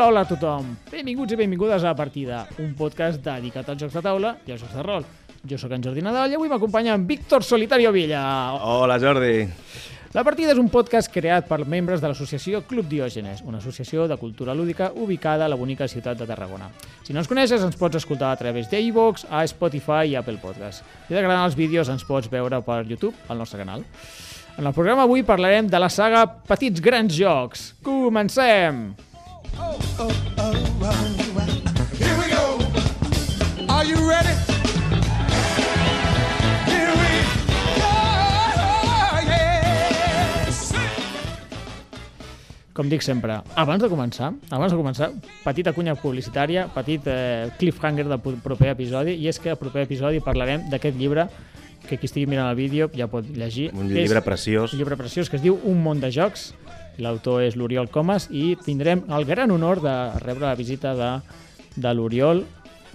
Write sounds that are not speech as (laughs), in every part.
Hola, hola a tothom. Benvinguts i benvingudes a La Partida, un podcast dedicat als jocs de taula i als jocs de rol. Jo sóc en Jordi Nadal i avui m'acompanya en Víctor Solitario Villa. Hola, Jordi. La Partida és un podcast creat per membres de l'associació Club Diògenes, una associació de cultura lúdica ubicada a la bonica ciutat de Tarragona. Si no ens coneixes, ens pots escoltar a través d'iVox, a Spotify i Apple Podcast. Si t'agraden els vídeos, ens pots veure per YouTube, al nostre canal. En el programa avui parlarem de la saga Petits Grans Jocs. Comencem! Here we go. Are you ready? Here we go. Yes. Com dic sempre, abans de començar, abans de començar, petita cunya publicitària, petit eh, cliffhanger del proper episodi, i és que al proper episodi parlarem d'aquest llibre que qui estigui mirant el vídeo ja pot llegir. Un llibre és preciós. Un llibre preciós que es diu Un món de jocs. L'autor és l'Oriol Comas i tindrem el gran honor de rebre la visita de, de l'Oriol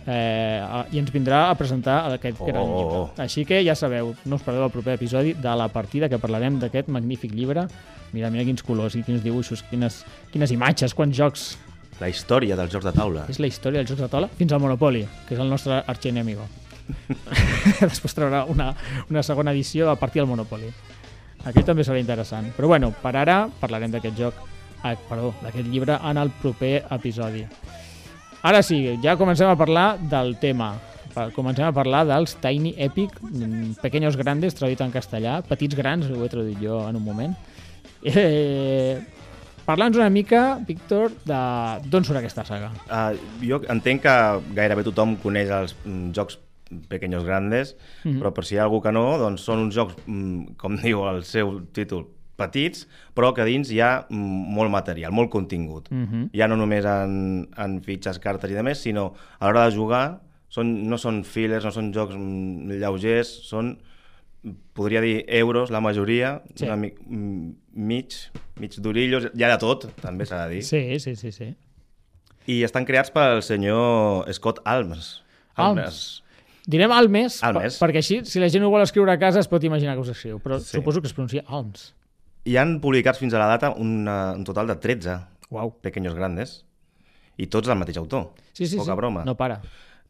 eh, i ens vindrà a presentar aquest Oh, gran oh, llibre. oh. Així que ja sabeu, no us perdeu el proper episodi de la partida que parlarem d'aquest magnífic llibre. Mira, mira quins colors i quins dibuixos, quines, quines imatges, quants jocs. La història dels jocs de taula. És la història dels jocs de taula fins al Monopoly, que és el nostre arxienemigo. (laughs) (laughs) Després traurà una, una segona edició a partir del Monopoly. Aquest també serà interessant. Però bueno, per ara parlarem d'aquest joc, ah, perdó, d'aquest llibre en el proper episodi. Ara sí, ja comencem a parlar del tema. Comencem a parlar dels Tiny Epic, mm, Pequeños Grandes, traduït en castellà, Petits Grans, ho he traduït jo en un moment. Eh, Parla'ns una mica, Víctor, de d'on surt aquesta saga. Uh, jo entenc que gairebé tothom coneix els mm, jocs Pequeños Grandes, Mhm. però per si hi ha algú que no, doncs són uns jocs, mm, com (laughs) diu el seu títol, petits, però que dins hi ha mm, molt material, molt contingut. Mhm. Ja no només en, en fitxes, cartes i demés, sinó a l'hora de jugar són, no són fillers, no són jocs mm, lleugers, són podria dir euros, la majoria, Sí. una mm, mig, mig d'orillos, hi ha de tot, també s'ha de dir. Sí, sí, sí, sí. I estan creats pel senyor Scott Alms. Alms. Direm Almes, Almes. per- perquè així, si la gent ho vol escriure a casa, es pot imaginar que us escriu, però Sí. suposo que es pronuncia Alms. I han publicat fins a la data una, un total de 13 Uau. pequeños grandes, i tots del mateix autor. Sí, sí, Poca sí. broma. No para.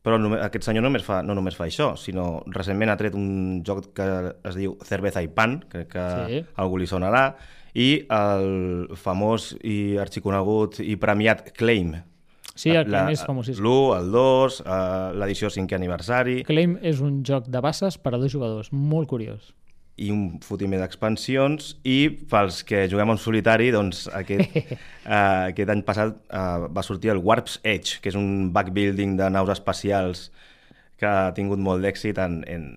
Però només, aquest senyor només fa, no només fa això, sinó recentment ha tret un joc que es diu Cerveza i Pan, crec que sí. algú li sonarà, i el famós i arxiconegut i premiat Claim. Sí, el Claim és famosíssim. L'1, el 2, eh, l'edició 5è aniversari, Claim és un joc de basses per a dos jugadors, molt curiós. i un fotimer d'expansions i pels que juguem en solitari doncs aquest, (laughs) eh, aquest any passat eh, va sortir el Warp's Edge que és un backbuilding de naus espacials que ha tingut molt d'èxit en, en,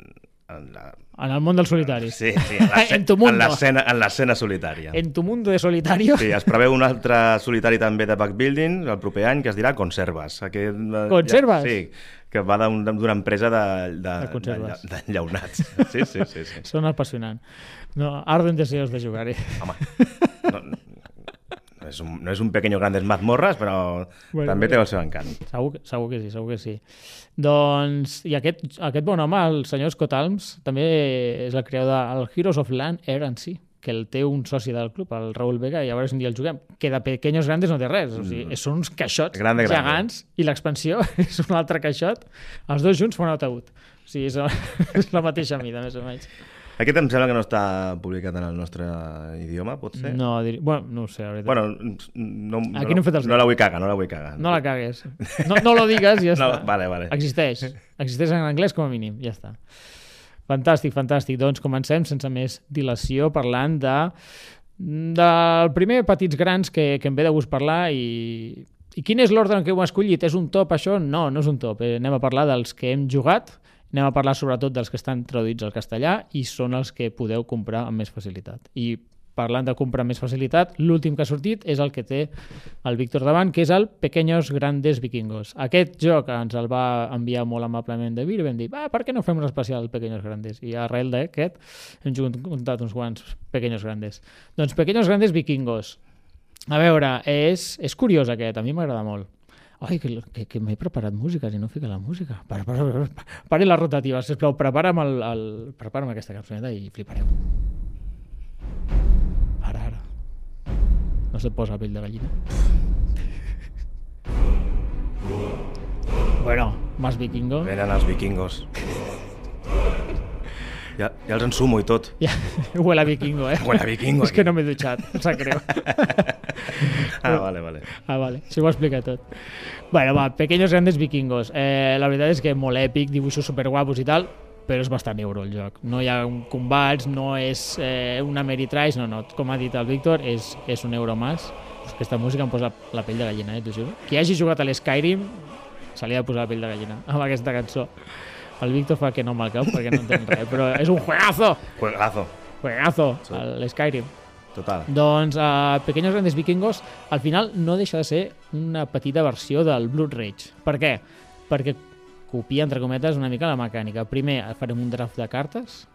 en la... En el món del solitari. Sí, sí, en l'escena- (laughs) en tu mundo. en l'escena en l'escena solitària. En tu mundo de solitario. Sí, es preveu un altre solitari també de backbuilding el proper any que es dirà Conservas. Aquest, eh, Conservas? Ja, sí, que va d'un- d'una empresa de, de, De de, conserves. de, d'enllaunats. Sí, sí, sí. sí. (laughs) Són apassionants. No, arden deseos de jugar-hi. Home, (laughs) no, no, és un, no és un pequeño grandes mazmorras, però Bueno, també té el seu encant. Segur, que- segur que sí, segur que sí. Doncs, i aquest, aquest bon home, el senyor Scott Alms, també és el creador del Heroes of Land, Air and Sea, que el té un soci del club, el Raúl Vega, i a veure si un dia el juguem. Que de pequeños grandes no té res, o sigui, són uns caixots Mm. Grande, grande. gegants, i l'expansió (laughs) és un altre caixot, els dos junts fan un ataúd. O sigui, és, (laughs) és la mateixa mida, més o menys. Aquest em sembla que no està publicat en el nostre idioma, pot ser? No, dir... bueno, no ho sé, la veritat. Bueno, no, Aquí no fet els no la vull cagar, no la vull cagar. No la cagues. No, no lo digues i ja (laughs) No, està. vale, vale. Existeix. Existeix en anglès com a mínim, ja està. Fantàstic, fantàstic. Doncs comencem sense més dilació parlant de del primer Petits Grans que, que em ve de gust parlar i, i quin és l'ordre en què ho hem escollit? És un top això? No, no és un top. Eh, anem a parlar dels que hem jugat, anem a parlar sobretot dels que estan traduïts al castellà i són els que podeu comprar amb més facilitat. I parlant de comprar amb més facilitat, l'últim que ha sortit és el que té el Víctor davant, que és el Pequeños Grandes Vikingos. Aquest joc ens el va enviar molt amablement de Vir i vam dir, ah, per què no fem un especial Pequeños Grandes? I arrel d'aquest hem juntat uns quants Pequeños Grandes. Doncs Pequeños Grandes Vikingos. A veure, és, és curiós aquest, a mi m'agrada molt. Ay, que, que, que m'he preparat música, si no fica la música. Para, para, para, pare les rotatives, sisplau, prepara'm, el, el, prepara'm aquesta cançoneta i flipareu. Ara, ara. No se't posa pell de gallina? Bueno, más vikingos. Ven a las vikingos. Ja, ja els ensumo i tot. Ja, (laughs) huele a vikingo, eh? Huele a vikingo, És que no m'he dutxat, em sap greu. (laughs) Ah, vale, vale. Ah, vale, això ho explica tot. Bueno, va, Pequeños Grandes Vikingos. Eh, la veritat és que molt èpic, dibuixos superguapos i tal, però és bastant euro el joc. No hi ha un combats, no és eh, una Meritrace, no, no. Com ha dit el Víctor, és, és un euro més. Aquesta música em posa la pell de gallina, eh, t'ho juro. Qui hagi jugat a l'Skyrim se li ha de posar la pell de gallina amb aquesta cançó. El Víctor fa que no me'l cau perquè no entén res, però és un juegazo, Juegazo. juegazo, Sí. l'Skyrim. Total. Doncs uh, Pequeños Grandes Vikingos al final no deixa de ser una petita versió del Blood Rage. Per què? Perquè copia, entre cometes, una mica la mecànica. Primer farem un draft de cartes,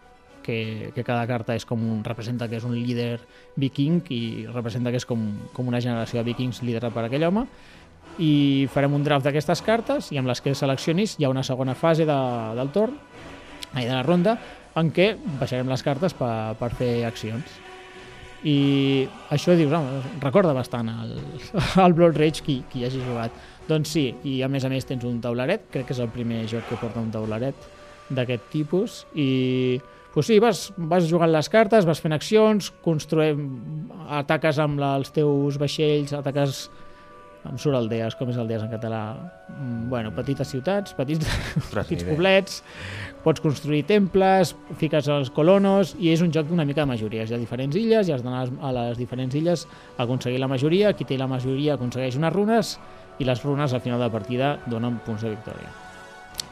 que, que cada carta és com un, representa que és un líder viking i representa que és com, com una generació de vikings liderada per aquell home i farem un draft d'aquestes cartes i amb les que seleccionis hi ha una segona fase de, del torn, ai, de la ronda, en què baixarem les cartes per, per fer accions i això dius, home, recorda bastant el, (laughs) el Blood Rage qui, qui hagi jugat. Doncs sí, i a més a més tens un tauleret, crec que és el primer joc que porta un tauleret d'aquest tipus, i pues sí, vas, vas jugant les cartes, vas fent accions, construïm, ataques amb la, els teus vaixells, ataques em surt aldees, com és aldees en català? Mm, Bueno, petites ciutats, petits, Ostres, petits poblets, pots construir temples, fiques els colonos, i és un joc d'una mica de majories. Hi ha diferents illes i has d'anar a les- diferents illes a aconseguir la majoria, qui té la majoria aconsegueix unes runes, i les runes al final de la partida donen punts de victòria.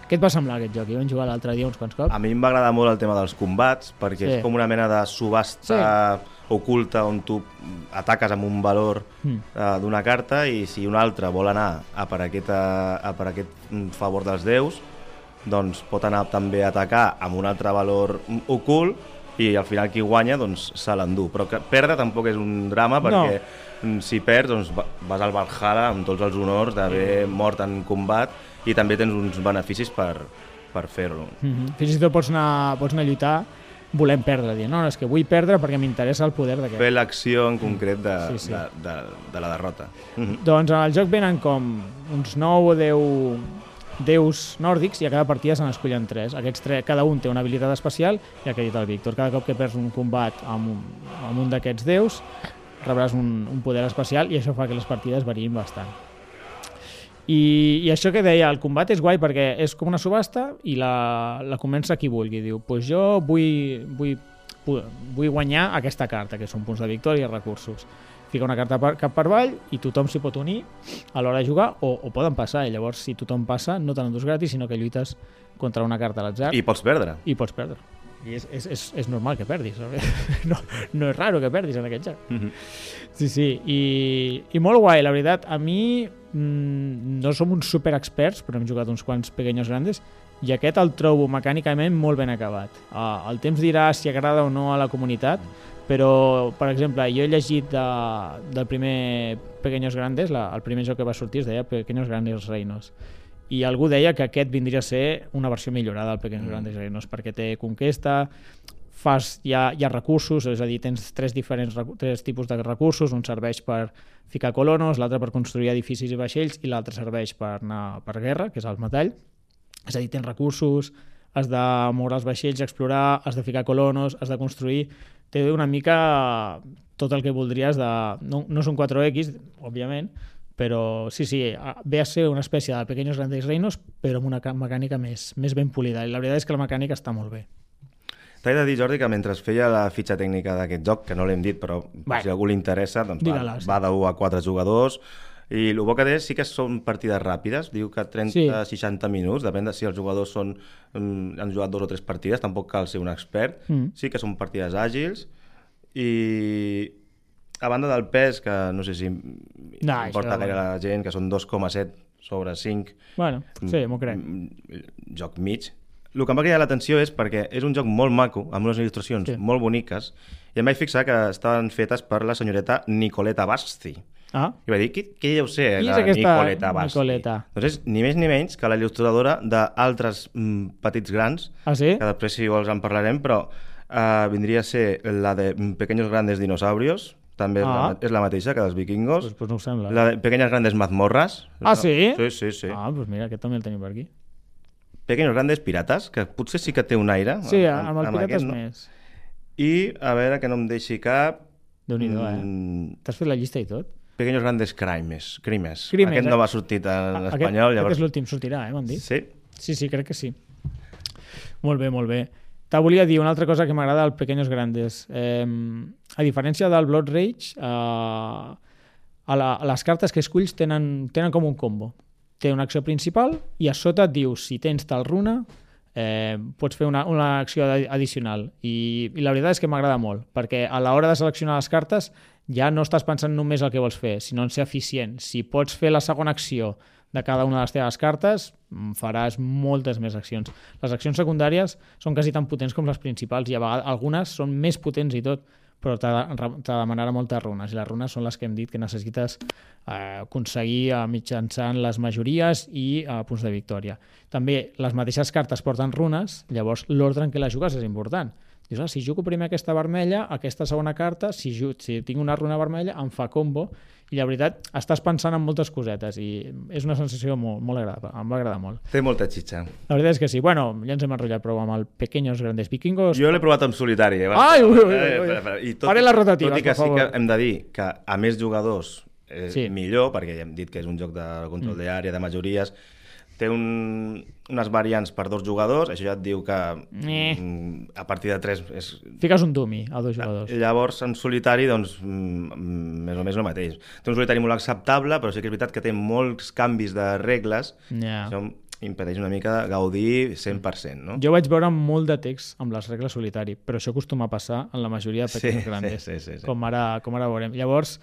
Què et va semblar aquest joc? Hi vam jugar l'altre dia uns quants cops. A mi em va agradar molt el tema dels combats, perquè Sí. és com una mena de subhasta oculta on tu ataques amb un valor Mm. eh, d'una carta i si un altre vol anar a per, aquesta, a per aquest mm, favor dels déus, doncs pot anar també a atacar amb un altre valor mm, ocult i al final qui guanya doncs se l'endú. Però que perdre tampoc és un drama perquè mm, si perds doncs va- vas al Valhalla amb tots els honors d'haver mort en combat i també tens uns beneficis per, per fer-lo. Mm -hmm. Fins i tot pots anar, pots anar a lluitar volem perdre, dient, no, no, és que vull perdre perquè m'interessa el poder d'aquest. fer l'acció en concret de, Sí, sí. de, de, de la derrota. Mm -hmm. Doncs en el joc venen com uns 9 o 10 déus nòrdics i a cada partida se n'escollen 3. Aquests tres, cada un té una habilitat especial i el que ha dit el Víctor, cada cop que perds un combat amb un, amb un d'aquests déus rebràs un, un poder especial i això fa que les partides variïn bastant. I, I això que deia, el combat és guai perquè és com una subhasta i la, la comença qui vulgui. Diu, pues jo vull, vull, vull, guanyar aquesta carta, que són punts de victòria i recursos. Fica una carta per, cap per avall i tothom s'hi pot unir a l'hora de jugar o, o poden passar. I llavors, si tothom passa, no te n'endús gratis, sinó que lluites contra una carta a l'atzar I pots perdre. i pots perdre. I és, és, és, és normal que perdis. (laughs) No, no és raro que perdis en aquest joc. Mm -hmm. Sí, sí, i, i molt guai, la veritat. A mi mm, no som uns super experts, però hem jugat uns quants pequeños grandes, i aquest el trobo mecànicament molt ben acabat. Uh, el temps dirà si agrada o no a la comunitat, però, per exemple, jo he llegit de, del primer Pequeños Grandes, la, el primer joc que va sortir es deia Pequeños Grandes Reinos, i algú deia que aquest vindria a ser una versió millorada del Pequeños Mm. Grandes Reinos, perquè té conquesta, fas, hi, ha, hi ha recursos, és a dir, tens tres diferents tres tipus de recursos, un serveix per ficar colonos, l'altre per construir edificis i vaixells i l'altre serveix per anar per guerra, que és el metall. És a dir, tens recursos, has de moure els vaixells, explorar, has de ficar colonos, has de construir... Té una mica tot el que voldries de... No, no són 4X, òbviament, però sí, sí, a- ve a ser una espècie de Pequeños Grandes Reinos, però amb una ca- mecànica més, més ben polida. I la veritat és que la mecànica està molt bé. T'he de dir, Jordi, que mentre feia la fitxa tècnica d'aquest joc, que no l'hem dit, però Bueno. si algú li interessa, doncs va, sí. va de 1 a 4 jugadors, i el bo que té sí que són partides ràpides, diu que 30-60 minuts, depèn de si els jugadors són, mm, han jugat dos o tres partides, tampoc cal ser un expert, Mm. sí que són partides àgils, i a banda del pes, que no sé si No, importa gaire la gent, que són 2,7 sobre 5, Bueno, sí, m'ho crec. Mm, joc mig. El que em va cridar l'atenció és perquè és un joc molt maco, amb unes il·lustracions Sí. molt boniques, i em vaig fixar que estaven fetes per la senyoreta Nicoleta Basti. Ah, I vaig dir, qui, qui deu ser Qui la Nicoleta Basti? Nicoleta? Doncs és ni més ni menys que la il·lustradora d'altres mm, petits grans, ah sí? que després si vols en parlarem, però uh, vindria a ser la de mm, Pequeños Grandes Dinosaurios, també és, Ah. la, és la mateixa que dels vikingos. Pues, pues no ho sembla. La de Pequeñas Grandes Mazmorras. Ah, sí? Sí, sí, sí. Ah, doncs mira, aquest també el tenim per aquí. Pequeños Grandes Pirates, que potser sí que té un aire. Sí, amb, el Pirates aquest, no? més. I, a veure, que no em deixi cap... Déu-n'hi-do, eh? mm, T'has fet la llista i tot? Pequeños Grandes Crimes. Crimes. Crimes, Aquest eh? no va sortit en Ah, espanyol, aquest, llavors... Aquest és l'últim, sortirà, eh, m'han dit? Sí, Sí, sí, crec que sí. Molt bé, molt bé. Te volia dir una altra cosa que m'agrada del Pequeños Grandes. Eh, a diferència del Blood Rage, eh, a, la, a les cartes que esculls tenen, tenen com un combo. Té una acció principal i a sota et diu si tens tal runa eh, pots fer una, una acció addicional I, i la veritat és que m'agrada molt perquè a l'hora de seleccionar les cartes ja no estàs pensant només el que vols fer sinó en ser eficient. Si pots fer la segona acció de cada una de les teves cartes mm, faràs moltes més accions. Les accions secundàries són quasi tan potents com les principals i a vegades algunes són més potents i tot però t'ha de, t'ha de demanar moltes runes i les runes són les que hem dit que necessites eh, aconseguir eh, mitjançant les majories i eh, punts de victòria. També les mateixes cartes porten runes, llavors l'ordre en què les jugues és important. Dius, ah, si jugo primer aquesta vermella, aquesta segona carta, si, ju si tinc una runa vermella, em fa combo, i la veritat, estàs pensant en moltes cosetes, i és una sensació molt, molt agradable, em va agradar molt. té molta xitxa. La veritat és que sí. Bueno, ja ens hem enrotllat prou amb el Pequeños Grandes Vikingos. Jo l'he provat en solitari. Eh? Ai, ui, ui, ui, Eh, ui. espera, espera. I Faré les rotatives, Tot i que sí que hem de dir que a més jugadors eh, sí. millor, perquè ja hem dit que és un joc de control mm. d'àrea, de majories, té un, unes variants per dos jugadors, això ja et diu que Eh. mm, a partir de tres és... Fiques un dummy a dos jugadors. Llavors, en solitari, doncs, mm, mm, més o menys el mateix. Té un solitari molt acceptable, però sí que és veritat que té molts canvis de regles, Ja. això impedeix una mica gaudir 100%, no? Jo vaig veure molt de text amb les regles solitari, però això acostuma a passar en la majoria de Sí, pequeños sí, sí, sí, sí. Com, ara, com ara veurem. Llavors,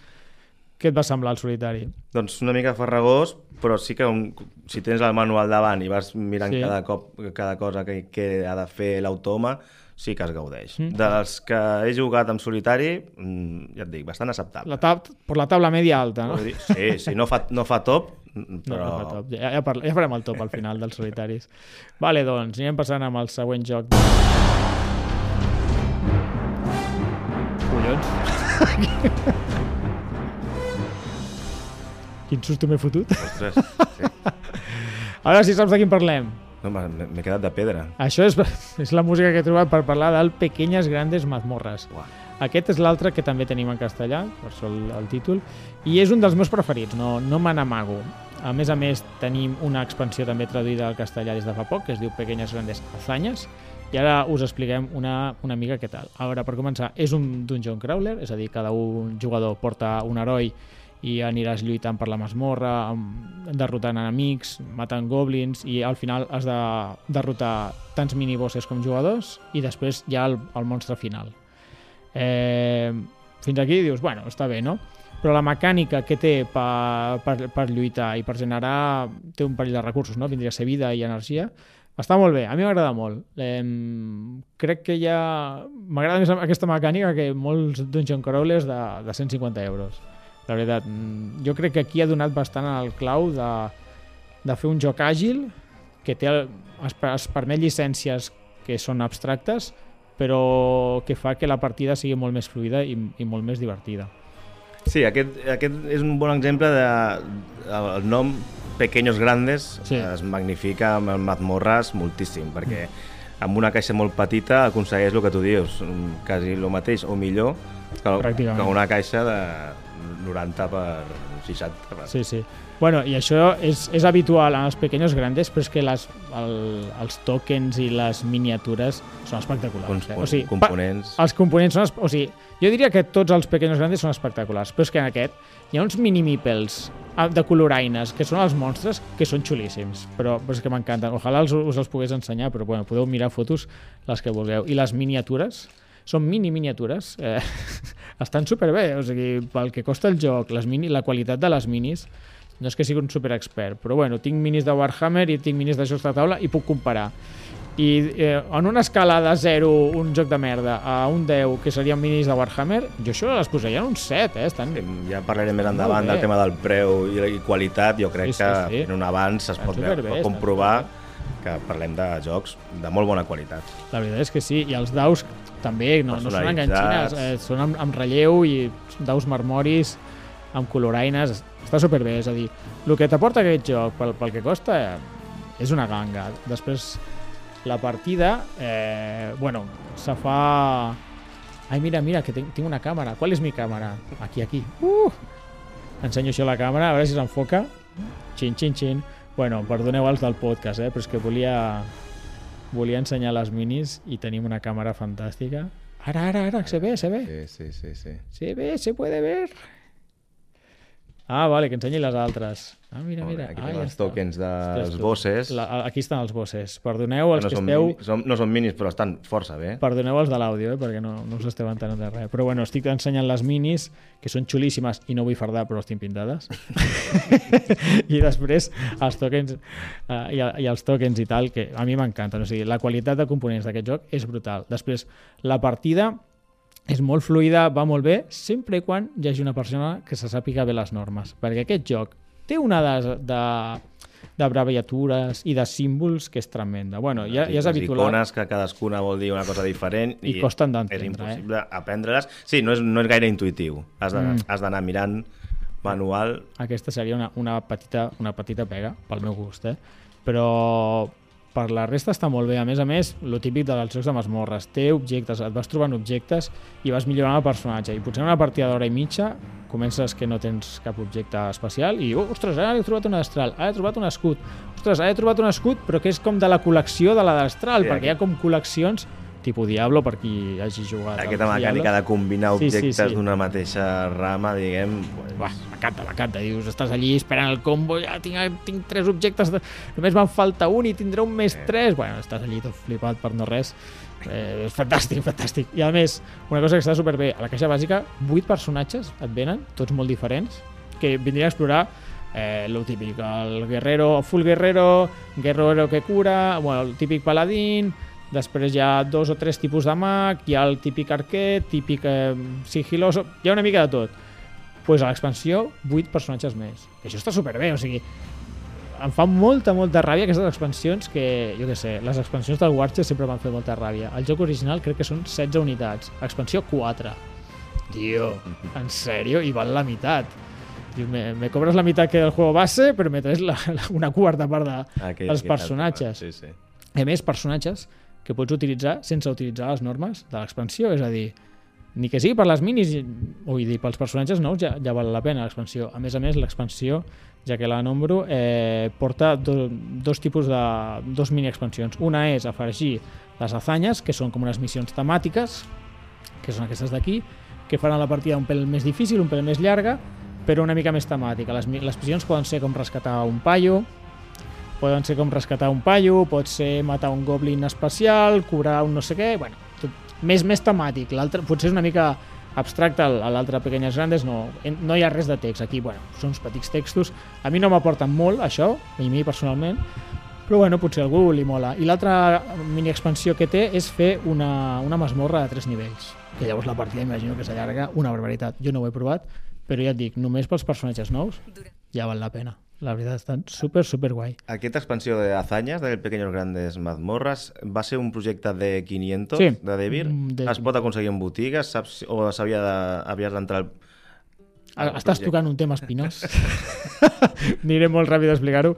què et va semblar el solitari? Doncs una mica farragós, però sí que un, si tens el manual davant i vas mirant Sí. cada cop cada cosa que, que ha de fer l'automa, sí que es gaudeix. Mm. Dels que he jugat en solitari, mm, ja et dic, bastant acceptable. La tab per la taula media alta, no? Sí, sí, no fa, no fa top, No, però... no fa top. Ja, ja, parla, ja farem el top al final dels solitaris. Vale, doncs, anirem passant amb el següent joc. Collons. (laughs) Quin susto m'he fotut. Ostres, sí. (laughs) Ara sí saps de quin parlem. No, m'he quedat de pedra. Això és, (laughs) és la música que he trobat per parlar del Pequeñas Grandes Mazmorras. Uah. Aquest és l'altre que també tenim en castellà, per això el, el títol, i és un dels meus preferits, no, no me n'amago. A més a més, tenim una expansió també traduïda al castellà des de fa poc, que es diu Pequeñas Grandes Hazañas, i ara us expliquem una, una mica què tal. A veure, per començar, és un dungeon crawler, és a dir, cada un jugador porta un heroi i aniràs lluitant per la masmorra, derrotant enemics, matant goblins, i al final has de derrotar tants minibosses com jugadors, i després ha el, el monstre final. Eh, fins aquí dius, bueno, està bé, no? Però la mecànica que té per, per, per lluitar i per generar té un parell de recursos, no? Vindria a ser vida i energia. Està molt bé, a mi m'agrada molt. Eh, crec que ja... M'agrada més aquesta mecànica que molts Dungeon Crawlers de, de 150 euros. La veritat, mm, jo crec que aquí ha donat bastant el clau de, de fer un joc àgil que té el, es, es permet llicències que són abstractes però que fa que la partida sigui molt més fluida i, i molt més divertida. Sí, aquest, aquest és un bon exemple de, el nom Pequeños Grandes Sí. es magnifica amb el mazmorras moltíssim, perquè amb una caixa molt petita aconsegueix el que tu dius, mm, quasi el mateix o millor que, que una caixa de 90 per 60. Per... Sí, sí. Bueno, i això és, és habitual en els pequeños grandes, però és que les, el, els tokens i les miniatures són espectaculars. Uns eh? O sigui, components. Pa, els components són... O sigui, jo diria que tots els pequeños grandes són espectaculars, però és que en aquest hi ha uns mini meeples ah, de coloraines, que són els monstres, que són xulíssims, però, però és que m'encanten. Ojalà els, us els pogués ensenyar, però bueno, podeu mirar fotos les que vulgueu. I les miniatures, són mini miniatures, eh, (laughs) estan superbé, o sigui, pel que costa el joc, les mini, la qualitat de les minis, no és que sigui un super expert, però bueno, tinc minis de Warhammer i tinc minis de jocs de taula i puc comparar. I eh, en una escala de 0, un joc de merda, a un 10, que serien minis de Warhammer, jo això les posaria en un 7, eh? Estan... Ja parlarem més endavant del tema del preu i, qualitat. Jo crec Sí, sí, que sí. en un avanç es pot, superbé, pot comprovar que parlem de jocs de molt bona qualitat. La veritat és que sí, i els daus també no, no són enganxines, eh, són amb, amb relleu i daus marmoris amb coloraines, està superbé, és a dir, el que t'aporta aquest joc pel, pel que costa és una ganga. Després, la partida, eh, bueno, se fa... Ai, mira, mira, que tinc, tinc una càmera. Qual és mi càmera? Aquí, aquí. Uh! Ensenyo això a la càmera, a veure si s'enfoca. Xin, xin, xin. Bueno, perdoneu els del podcast, eh? però és que volia, volia ensenyar les minis i tenim una càmera fantàstica. Ara, ara, ara, se ve, se ve. Sí, sí, sí. sí. Se ve, se puede ver. Ah, vale, que ensenyi les altres. Ah, mira, mira. Aquí ah, ja els tokens dels bosses. La, aquí estan els bosses. Perdoneu els no, que esteu... mini, són, no són minis, però estan força bé. Perdoneu els de l'àudio, eh, perquè no, no us esteu entenent de res. Però bueno, estic ensenyant les minis, que són xulíssimes i no vull fardar, però estic pintades. (laughs) I després els tokens uh, i, i els tokens i tal, que a mi m'encanten. O sigui, la qualitat de components d'aquest joc és brutal. Després, la partida és molt fluida, va molt bé, sempre i quan hi hagi una persona que se sàpiga bé les normes. Perquè aquest joc té una de, de, de abreviatures i de símbols que és tremenda. Bueno, ja, ja és habitual. icones que cadascuna vol dir una cosa diferent I costen és d'entendre, eh? impossible aprendre-les. Sí, no és, no és gaire intuïtiu. Has Mm. has d'anar mirant manual. Aquesta seria una, una, petita, una petita pega, pel meu gust, eh? Però per la resta està molt bé. A més a més, lo típic dels jocs de masmorres. Té objectes, et vas trobant objectes i vas millorant el personatge. I potser en una partida d'hora i mitja comences que no tens cap objecte especial i, oh, ostres, ara he trobat un destral, ara he trobat un escut. Ostres, ara he trobat un escut, però que és com de la col·lecció de la destral, Sí, perquè hi ha com col·leccions tipus Diablo, per qui hagi jugat. Aquesta mecànica Diablos. de combinar Sí, sí, objectes sí. d'una mateixa rama, diguem... Pues, m'encanta, m'encanta. Dius, estàs allí esperant el combo, ja tinc, tinc tres objectes, de... només me'n falta un i tindré un més tres. Bueno, estàs allí tot flipat per no res. Eh, és fantàstic, fantàstic. I a més, una cosa que està superbé, a la caixa bàsica, vuit personatges et venen, tots molt diferents, que vindrien a explorar eh, lo típic, el guerrero, full guerrero, guerrero que cura, bueno, el típic paladín, després hi ha dos o tres tipus de mag, hi ha el típic arquet, típic eh, sigiloso, hi ha una mica de tot. pues a l'expansió, 8 personatges més. Que això està superbé, o sigui, em fa molta, molta ràbia aquestes expansions que, jo què sé, les expansions del Warcher sempre m'han fet molta ràbia. El joc original crec que són 16 unitats, expansió 4. Tio, en sèrio? I val la meitat. Diu, me, me cobres la meitat que del juego base, però me traes la, la, una quarta part de, dels aquest personatges. Sí, sí. a més, personatges que pots utilitzar sense utilitzar les normes de l'expansió, és a dir, ni que sigui per les minis, vull dir, pels personatges nous ja, ja val la pena l'expansió. A més a més, l'expansió, ja que la nombro, eh, porta do, dos tipus de... dos mini-expansions. Una és afegir les azanyes, que són com unes missions temàtiques, que són aquestes d'aquí, que faran la partida un pèl més difícil, un pèl més llarga, però una mica més temàtica. Les, les missions poden ser com rescatar un paio, poden ser com rescatar un paio, pot ser matar un goblin especial, curar un no sé què, bueno, tot, més més temàtic. L'altre potser és una mica abstracte, a l'altre Pequeñas Grandes no, no hi ha res de text. Aquí, bueno, són uns petits textos. A mi no m'aporten molt, això, a mi personalment, però bueno, potser algú li mola. I l'altra mini expansió que té és fer una, una masmorra de tres nivells, que llavors la partida imagino que s'allarga una barbaritat. Jo no ho he provat, però ja et dic, només pels personatges nous ja val la pena. La veritat, estan super, super guai. Aquesta expansió de Hazañas, del Pequeños Grandes Mazmorras, va ser un projecte de 500 Sí. de Devir? Mm, de- Es pot aconseguir en botigues? Saps, o s'havia de, havies d'entrar al... al Estàs projecte? tocant un tema espinós. (laughs) Aniré molt ràpid a explicar-ho.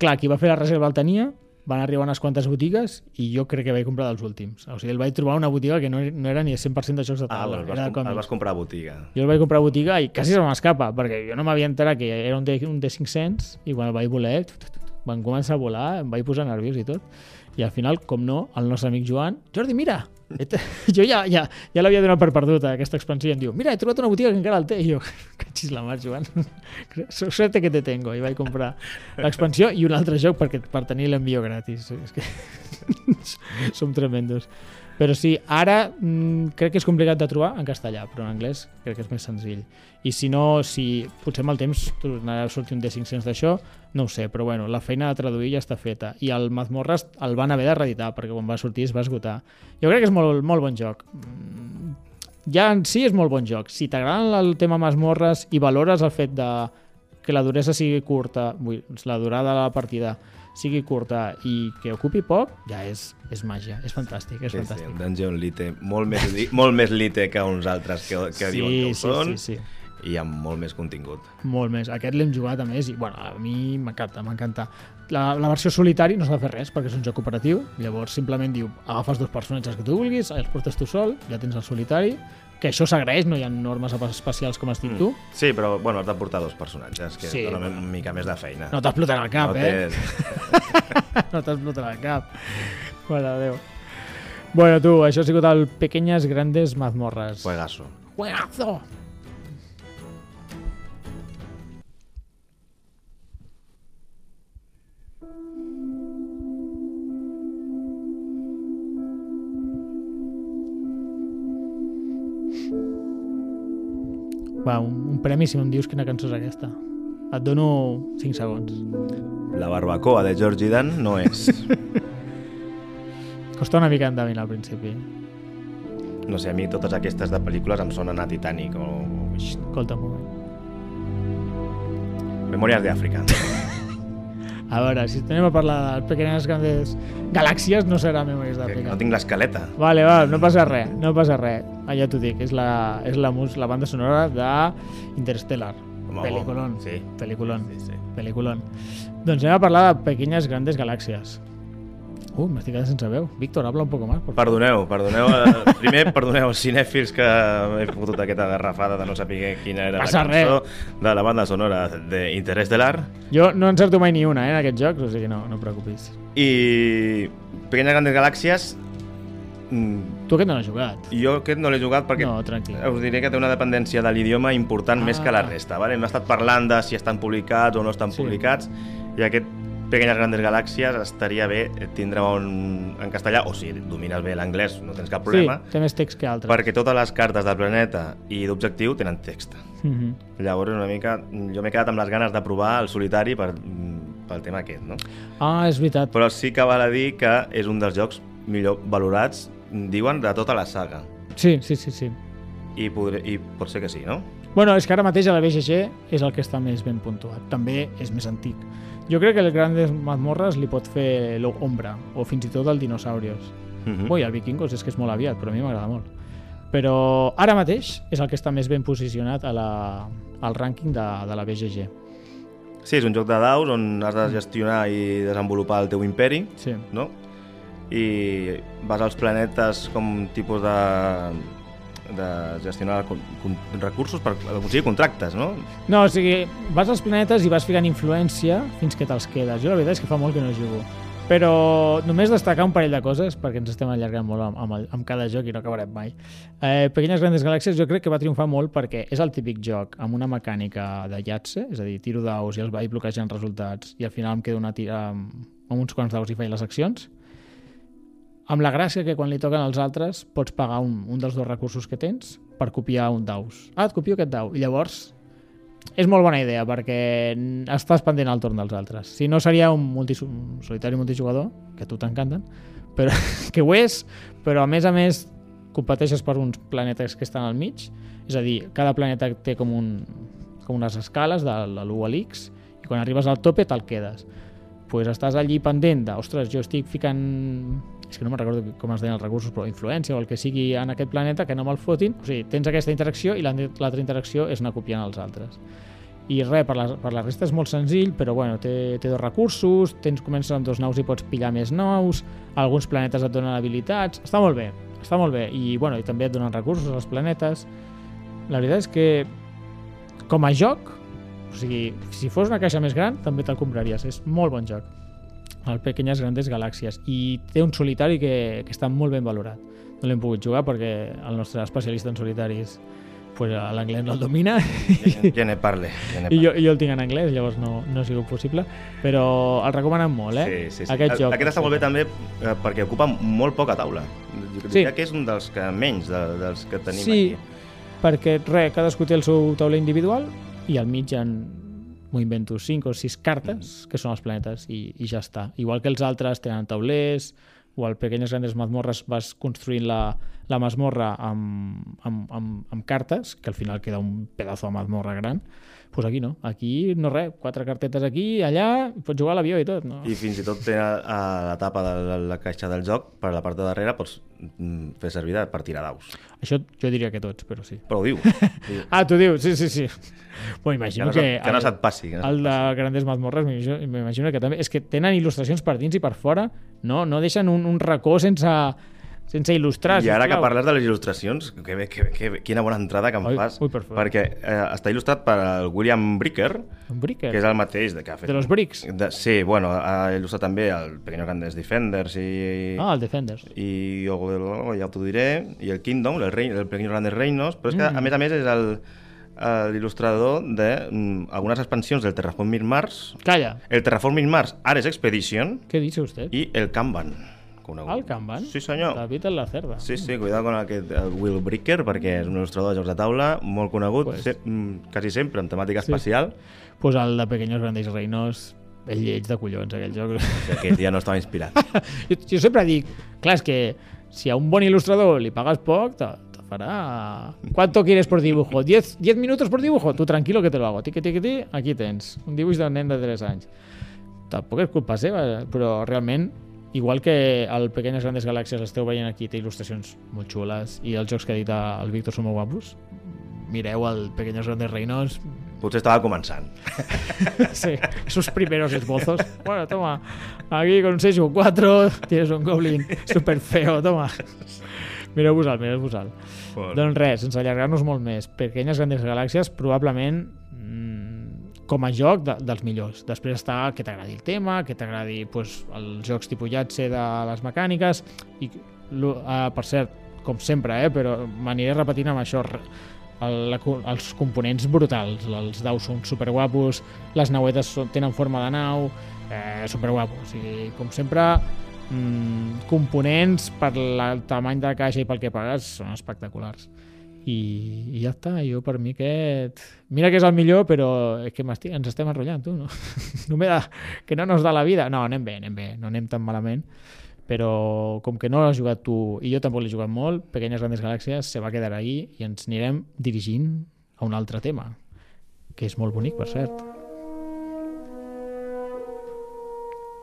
Clar, qui va fer la reserva el tenia, van arribar unes quantes botigues i jo crec que vaig comprar dels últims. O sigui, el vaig trobar una botiga que no, no era ni 100% de jocs de Ah, taula. el vas, com, el vas comprar a botiga. Jo el vaig comprar a botiga i quasi se m'escapa, perquè jo no m'havia enterat que era un de, un de 500 i quan el vaig voler van començar a volar, em vaig posar nerviós i tot. I al final, com no, el nostre amic Joan, Jordi, mira, (laughs) jo ja, ja, ja l'havia donat per perduta, aquesta expansió, i em diu, mira, he trobat una botiga que encara el té. I jo, (laughs) cachis la mar, Joan, (laughs) suerte que te tengo. I vaig comprar l'expansió i un altre joc perquè, per tenir l'envio gratis. És que som tremendos. Però sí, ara mm, crec que és complicat de trobar en castellà, però en anglès crec que és més senzill. I si no, si potser amb el temps tornarà a sortir un D500 d'això, no ho sé, però bueno, la feina de traduir ja està feta. I el Mazmorras el van haver de reeditar, perquè quan va sortir es va esgotar. Jo crec que és molt, molt bon joc. Mm, Ja en si és molt bon joc. Si t'agrada el tema Mazmorras i valores el fet de que la duresa sigui curta, vull, la durada de la partida sigui curta i que ocupi poc, ja és, és màgia, és fantàstic, és Sí, sí, fantàstic. el Dungeon Lite, molt més, molt més Lite que uns altres que, que diuen que ho sí, són, sí, sí. i amb molt més contingut. Molt més. Aquest l'hem jugat a més i, bueno, a mi m'encanta, m'encanta. La, la versió solitari no s'ha de fer res perquè és un joc cooperatiu, llavors simplement diu agafes dos personatges que tu vulguis, els portes tu sol, ja tens el solitari, que això s'agraeix, no hi ha normes especials com has dit tu. Sí, però bueno, has de portar dos personatges, que Sí, donen bueno. una mica més de feina. No t'exploten el cap, no eh? (laughs) no t'exploten el cap. Mare de Déu. Bueno, tu, això ha sigut el Pequeñas Grandes Mazmorras. Juegazo. Juegazo! Va, un, un premi si no em dius quina cançó és aquesta. Et dono 5 segons. La barbacoa de George Dan no és. (laughs) Costa una mica endevinar al principi. No sé, a mi totes aquestes de pel·lícules em sonen a Titanic o... Escolta un moment. Memòries d'Àfrica. (laughs) A veure, si anem a parlar de pequeñes grandes galàxies, no serà Memories d'Àfrica. no tinc l'escaleta. Vale, va, no passa res, no passa res. Ah, ja t'ho dic, és la, és la, mus, la banda sonora de Interstellar. Home, Peliculón. Sí. Peliculón. Sí, sí. Peliculón. Doncs anem a parlar de pequeñas grandes galàxies. Uh, m'estic quedant sense veu. Víctor, habla un por favor. Perdoneu, perdoneu. eh, (laughs) Primer, perdoneu els cinèfils que he fotut aquesta garrafada de no saber quina era Passa la cançó de la banda sonora d'Interestel·lar. Jo no encerto mai ni una, eh, en aquests jocs, o sigui, no, no et preocupis. I Pequeñas Grandes Galàxies mm, Tu aquest no l'has jugat. jo aquest no l'he jugat perquè No, tranquil. us diré que té una dependència de l'idioma important més que la Ah. resta. Vale? Hem estat parlant de si estan publicats o no estan Sí. publicats i aquest Pequeñas Grandes Galàxies estaria bé tindre un, en castellà o si domines bé l'anglès no tens cap problema Sí, té més text que altres. perquè totes les cartes del planeta i d'objectiu tenen text. Mhm. Llavors una mica jo m'he quedat amb les ganes de provar el solitari per, mm, pel tema aquest, no? Ah, és veritat. Però sí que val a dir que és un dels jocs millor valorats, diuen, de tota la saga. Sí, sí, sí, sí. I, podré, i pot ser que sí, no? Bueno, és que ara mateix a la BGG és el que està més ben puntuat. També és més antic. Jo crec que el Grandes Mazmorras li pot fer l'Ombra, o fins i tot el Dinosaurios. Mm. Ui, el Vikingos és que és molt aviat, però a mi m'agrada molt. Però ara mateix és el que està més ben posicionat a la, al rànquing de, de la BGG. Sí, és un joc de daus on has de gestionar i desenvolupar el teu imperi, Sí. no? I vas als planetes com tipus de de gestionar recursos per aconseguir contractes, no? No, o sigui, vas als planetes i vas ficant influència fins que te'ls quedes. Jo la veritat és que fa molt que no jugo. Però només destacar un parell de coses, perquè ens estem allargant molt amb, amb, amb cada joc i no acabarem mai. Eh, Pequeñas Grandes Galàxies jo crec que va triomfar molt perquè és el típic joc amb una mecànica de Yatse, és a dir, tiro daus i els vaig bloquejant resultats i al final em quedo una tira amb, amb uns quants daus i faig les accions. Amb la gràcia que quan li toquen als altres pots pagar un, un dels dos recursos que tens per copiar un daus. Ah, et copio aquest dau. I llavors és molt bona idea perquè estàs pendent al torn dels altres. Si no seria un, multi, un solitari multijugador, que a tu t'encanten, però (laughs) que ho és, però a més a més competeixes per uns planetes que estan al mig, és a dir, cada planeta té com, un, com unes escales de, de l'1 a l'X i quan arribes al tope te'l quedes. pues estàs allí pendent de, ostres, jo estic ficant és que no me'n recordo com es deien els recursos, però influència o el que sigui en aquest planeta, que no me'l fotin. O sigui, tens aquesta interacció i l'altra interacció és anar copiant els altres. I res, per la, per la resta és molt senzill, però bueno, té, té dos recursos, tens, comences amb dos naus i pots pillar més nous, alguns planetes et donen habilitats, està molt bé, està molt bé, i, bueno, i també et donen recursos als planetes. La veritat és que, com a joc, o sigui, si fos una caixa més gran, també te'l compraries, és molt bon joc el Pequeñas Grandes Galàxies i té un solitari que, que està molt ben valorat no l'hem pogut jugar perquè el nostre especialista en solitaris pues, l'anglès no el domina Ja ne parle. Ja ne i jo, i jo el tinc en anglès, llavors no, no ha sigut possible però el recomanen molt, eh? Sí, sí, sí. Aquest Aquest, joc. aquest està molt bé també eh, perquè ocupa molt poca taula. Jo Sí. diria que és un dels que menys de, dels que tenim Sí, aquí. perquè res, cadascú té el seu tauler individual i al mig hi m'ho invento, 5 o 6 cartes, que són els planetes, i, i ja està. Igual que els altres tenen taulers, o al Pequeñas Grandes Mazmorres vas construint la, la mazmorra amb, amb, amb, amb cartes, que al final queda un pedazo de mazmorra gran, pues aquí no. Aquí no res, quatre cartetes aquí, allà, pots jugar a l'avió i tot. No? I fins i tot té a, a la tapa de la, la caixa del joc, per la part de darrere, pots mm, fer servir de- per tirar daus. Això jo diria que tots, però sí. Però ho diu. (laughs) Ah, tu dius, sí, sí, sí. Bueno, Que imagino no, que... se, que no se't passi. Que no El de Grandes Mazmorres, m'imagino que també... És que tenen il·lustracions per dins i per fora, no, no deixen un, un racó sense, sense il·lustrar. I ara que sisplau. parles de les il·lustracions, que bé, que, que, quina bona entrada que em Ui, fas, ui, per favor. perquè eh, està il·lustrat per el William Bricker, bricker. que és el mateix de, que ha fet... De los Bricks. De, sí, bueno, ha il·lustrat també el Pequeños Grandes Defenders i... Ah, el Defenders. i o- ja t'ho diré, i el Kingdom, el, rei, el Pequeños Grandes Reinos, però és que, Mm. a més a més, és el el il·lustrador d'algunes expansions del Terraforming Mars, Calla, el Terraforming Mars Ares Expedition ¿qué dice usted? i el Kanban. Conegut. El Kanban? Sí, senyor. David en la cerda. Sí, sí, cuidado con aquest el Will Bricker, perquè és un il·lustrador de jocs de taula molt conegut, Pues- se, mm, quasi sempre amb temàtica Sí. espacial. Pues el de Pequeños Grandes Reinos, el lleig de collons, aquell joc. Aquest dia no estava inspirat. (laughs) jo, jo sempre dic, clar, és que si a un bon il·lustrador li pagas poc, te, te farà... ¿Cuánto quieres por dibujo? ¿10, 10 minutos por dibujo? Tú tranquilo que te lo hago. Tiqui, tiqui, tiqui, aquí tens. Un dibuix d'un nen de 3 anys. Tampoc és culpa seva, però realment, igual que el Pequeñes Grandes Galàxies esteu veient aquí, té il·lustracions molt xules i els jocs que ha dit el Víctor són molt guapos, mireu el Pequeños Grandes Reinos Potser estava començant. (laughs) Sí, esos primeros esbozos. Bueno, toma, aquí con 6 o 4 tienes un goblin super feo, toma. Mireu-vos-el, mireu-vos-el. Doncs res, sense allargar-nos molt més. Pequenyes Grandes Galàxies, probablement mm, com a joc de, dels millors. Després està que t'agradi el tema, que t'agradi pues, els jocs tipus Yatse de les mecàniques i, uh, per cert, com sempre, eh, però m'aniré repetint amb això, el, la, els components brutals, els daus són superguapos, les nauetes són, tenen forma de nau, eh, superguapos. I com sempre, mm, components per la, el tamany de la caixa i pel que pagues són espectaculars. I, i ja està, jo per mi aquest... Mira que és el millor, però és que ens estem enrotllant, tu, no? (laughs) no da, que no nos da la vida. No, anem bé, anem bé, no anem tan malament però com que no l'has jugat tu i jo tampoc l'he jugat molt, Pequeñas Grandes Galàxies se va quedar ahí i ens anirem dirigint a un altre tema, que és molt bonic, per cert.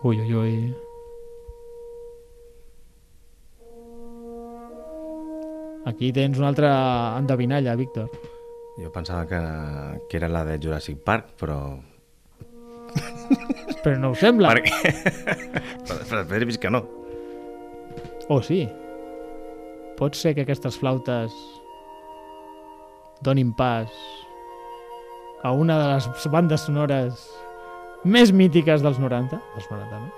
Ui, ui, ui. Aquí tens una altra endevinalla, Víctor. Jo pensava que, que era la de Jurassic Park, però... Però no ho sembla. Perquè... però després he vist que no. Oh, sí. Pot ser que aquestes flautes donin pas a una de les bandes sonores més mítiques dels 90. Dels 90, no?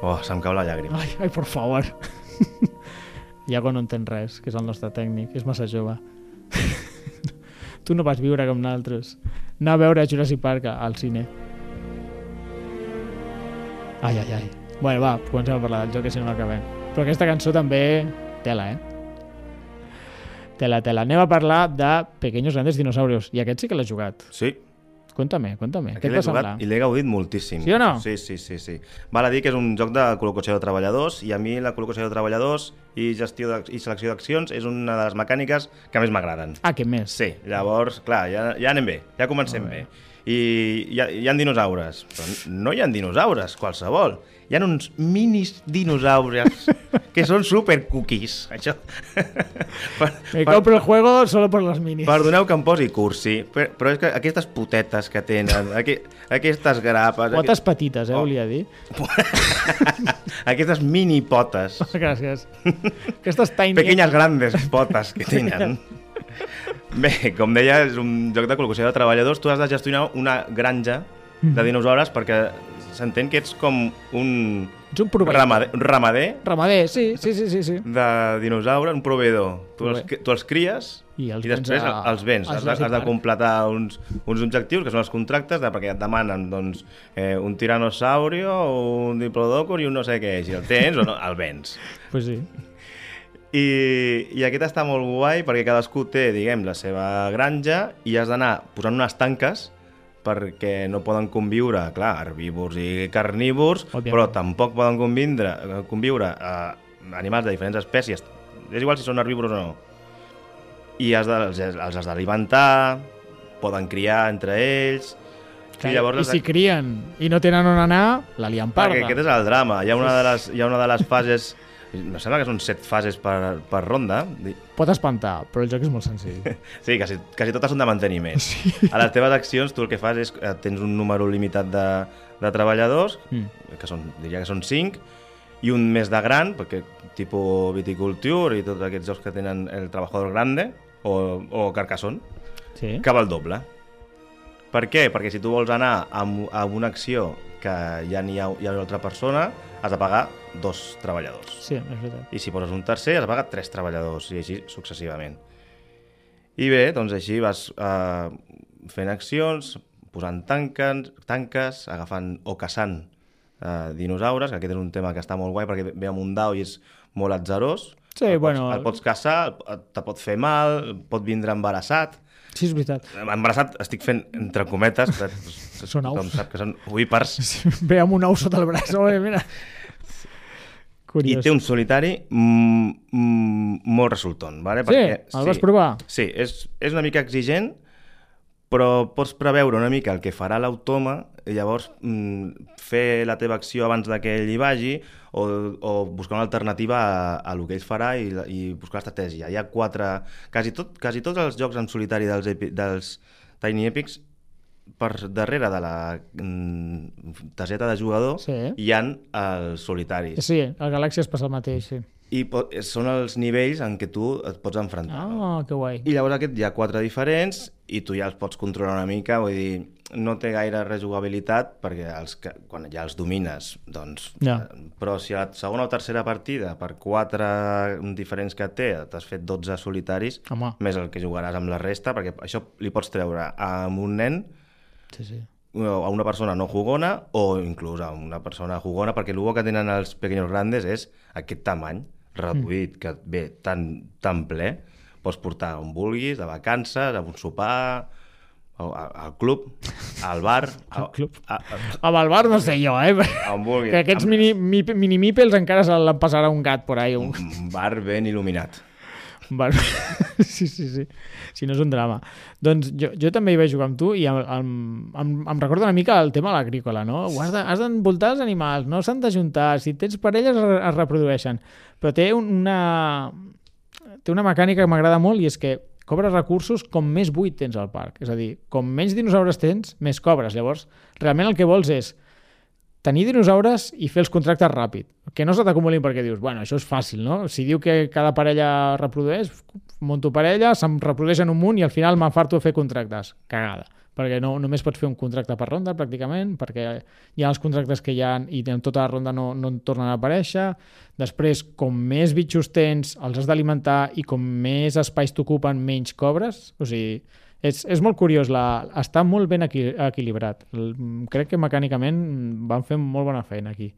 Oh, se'm cau la llàgrima. Ai, ai, por favor. (laughs) Iago no entén res, que és el nostre tècnic, és massa jove. (laughs) tu no vas viure com nosaltres. Anar a veure Jurassic Park al cine. Ai, ai, ai. Bueno, va, comencem a parlar del joc, que si no no acabem. Però aquesta cançó també... Tela, eh? Tela, tela. Anem a parlar de Pequeños Grandes Dinosaurios. I aquest sí que l'has jugat. Sí, Cuéntame, cuéntame. Què l'he va jugat semblar? i l'he gaudit moltíssim. Sí o no? Sí, sí, sí, sí. Val a dir que és un joc de col·locació de treballadors i a mi la col·locació de treballadors i gestió de, i selecció d'accions és una de les mecàniques que més m'agraden. Ah, què més? Sí, llavors, clar, ja, ja anem bé, ja comencem bé. I hi ha, hi ha dinosaures, però no hi ha dinosaures qualsevol. Hi ha uns minis dinosaures que són super cookies, això. per, (laughs) Me compro el juego solo por los minis. Perdoneu que em posi cursi, però, però és que aquestes potetes que tenen, aqu aquestes grapes... Potes petites, eh, Oh. volia dir. (laughs) Aquestes mini potes, (laughs) Gràcies. Aquestes tiny... pequeñas grandes potes que tenen. Bé, com deia, és un joc de col·locació de treballadors. Tu has de gestionar una granja de dinosaures perquè s'entén que ets com un Ets un proveïdor. ramader, ramader Ramader, sí, sí, sí, sí. sí. de dinosaures, un proveïdor. Tu els, tu els cries I els i després a- els vens. a Has de, has de completar uns, uns objectius, que són els contractes, de, perquè et demanen doncs, eh, un tiranosaurio, un diplodocus i un no sé què. Si el tens o no, el vens. Pues sí. I, I aquest està molt guai perquè cadascú té, diguem, la seva granja i has d'anar posant unes tanques perquè no poden conviure, clar, herbívors i carnívors, Òbviament. però tampoc poden convindre, conviure eh, animals de diferents espècies. És igual si són herbívors o no. I has de, els, els has d'alimentar, poden criar entre ells. Que, I llavors I si crien i no tenen on anar, la lien parda. Perquè aquest és el drama. Hi ha una de les, hi ha una de les fases... Me sembla que són set fases per, per ronda. Pot espantar, però el joc és molt senzill. (laughs) Sí, quasi, quasi totes són de manteniment. Sí. A les teves accions tu el que fas és eh, tens un número limitat de, de treballadors, Mm. que són, diria que són 5, i un més de gran, perquè tipus Viticulture i tots aquests jocs que tenen el Trabajador Grande o, o Carcassonne, Sí. que val doble. Per què? Perquè si tu vols anar amb, amb una acció que ja n'hi ha, hi ha una altra persona, has de pagar dos treballadors. Sí, és veritat. I si poses un tercer, has de pagar tres treballadors, i així successivament. I bé, doncs així vas eh, fent accions, posant tanques, tanques agafant o caçant eh, dinosaures, que aquest és un tema que està molt guai perquè ve amb un dau i és molt atzerós. Sí, el bueno- Pots, el pots caçar, te pot fer mal, pot vindre embarassat. Sí, és veritat. Embarassat estic fent entre cometes, (laughs) Són tothom aus. sap que són ovípars. Ve amb un ou sota el braç. Oh, mira. I Curiós. té un solitari molt resultant. Vale? Sí? El vas provar? Sí, és, és una mica exigent, però pots preveure una mica el que farà l'automa i llavors fer la teva acció abans de que ell hi vagi o, o buscar una alternativa a, a el que ell farà i, i buscar l'estratègia. Hi ha quatre... Quasi, tot, quasi tots els jocs en solitari dels, epi, dels Tiny Epics per darrere de la mm, targeta de jugador Sí. hi han els solitaris. Sí, el Galàxia es passa el mateix, sí. I són els nivells en què tu et pots enfrontar. Ah, que guai. I llavors aquest hi ha quatre diferents i tu ja els pots controlar una mica, vull dir, no té gaire rejugabilitat perquè els, que- quan ja els domines, doncs... Ja. Però si a la segona o tercera partida, per quatre diferents que té, t'has fet 12 solitaris, Home. més el que jugaràs amb la resta, perquè això li pots treure amb un nen Sí, sí. o a una persona no jugona o inclús a una persona jugona, perquè el que tenen els pequeños grandes és aquest tamany reduït, que et ve tan, tan ple, pots portar on vulguis, de vacances, a un sopar, al, al club, al bar... (laughs) Al club. A, a, Amb el bar no sé jo, eh? a on vulguis. Que aquests Amb- mini, mi, mini mipels encara se l'empassarà un gat por ahí. Un, Un bar ben il·luminat. Bar... (laughs) sí, sí, sí. Si no és un drama. Doncs jo, jo també hi vaig jugar amb tu i em, em, em, em recorda una mica el tema de l'agrícola, no? Ho has de- has d'envoltar els animals, no s'han d'ajuntar, si tens parelles es, re- es reprodueixen. Però té un- una, té una mecànica que m'agrada molt i és que cobres recursos com més buit tens al parc. És a dir, com menys dinosaures tens, més cobres. Llavors, realment el que vols és tenir dinosaures i fer els contractes ràpid. Que no se t'acumulin perquè dius, bueno, això és fàcil, no? Si diu que cada parella reprodueix, monto parella, se'm reprodueixen un munt i al final m'enfarto a fer contractes. Cagada. Perquè no, només pots fer un contracte per ronda, pràcticament, perquè hi ha els contractes que hi ha i en tota la ronda no, no en tornen a aparèixer. Després, com més bitxos tens, els has d'alimentar i com més espais t'ocupen, menys cobres. O sigui, és, és molt curiós, la, està molt ben equi, equilibrat. El, crec que mecànicament van fer molt bona feina aquí.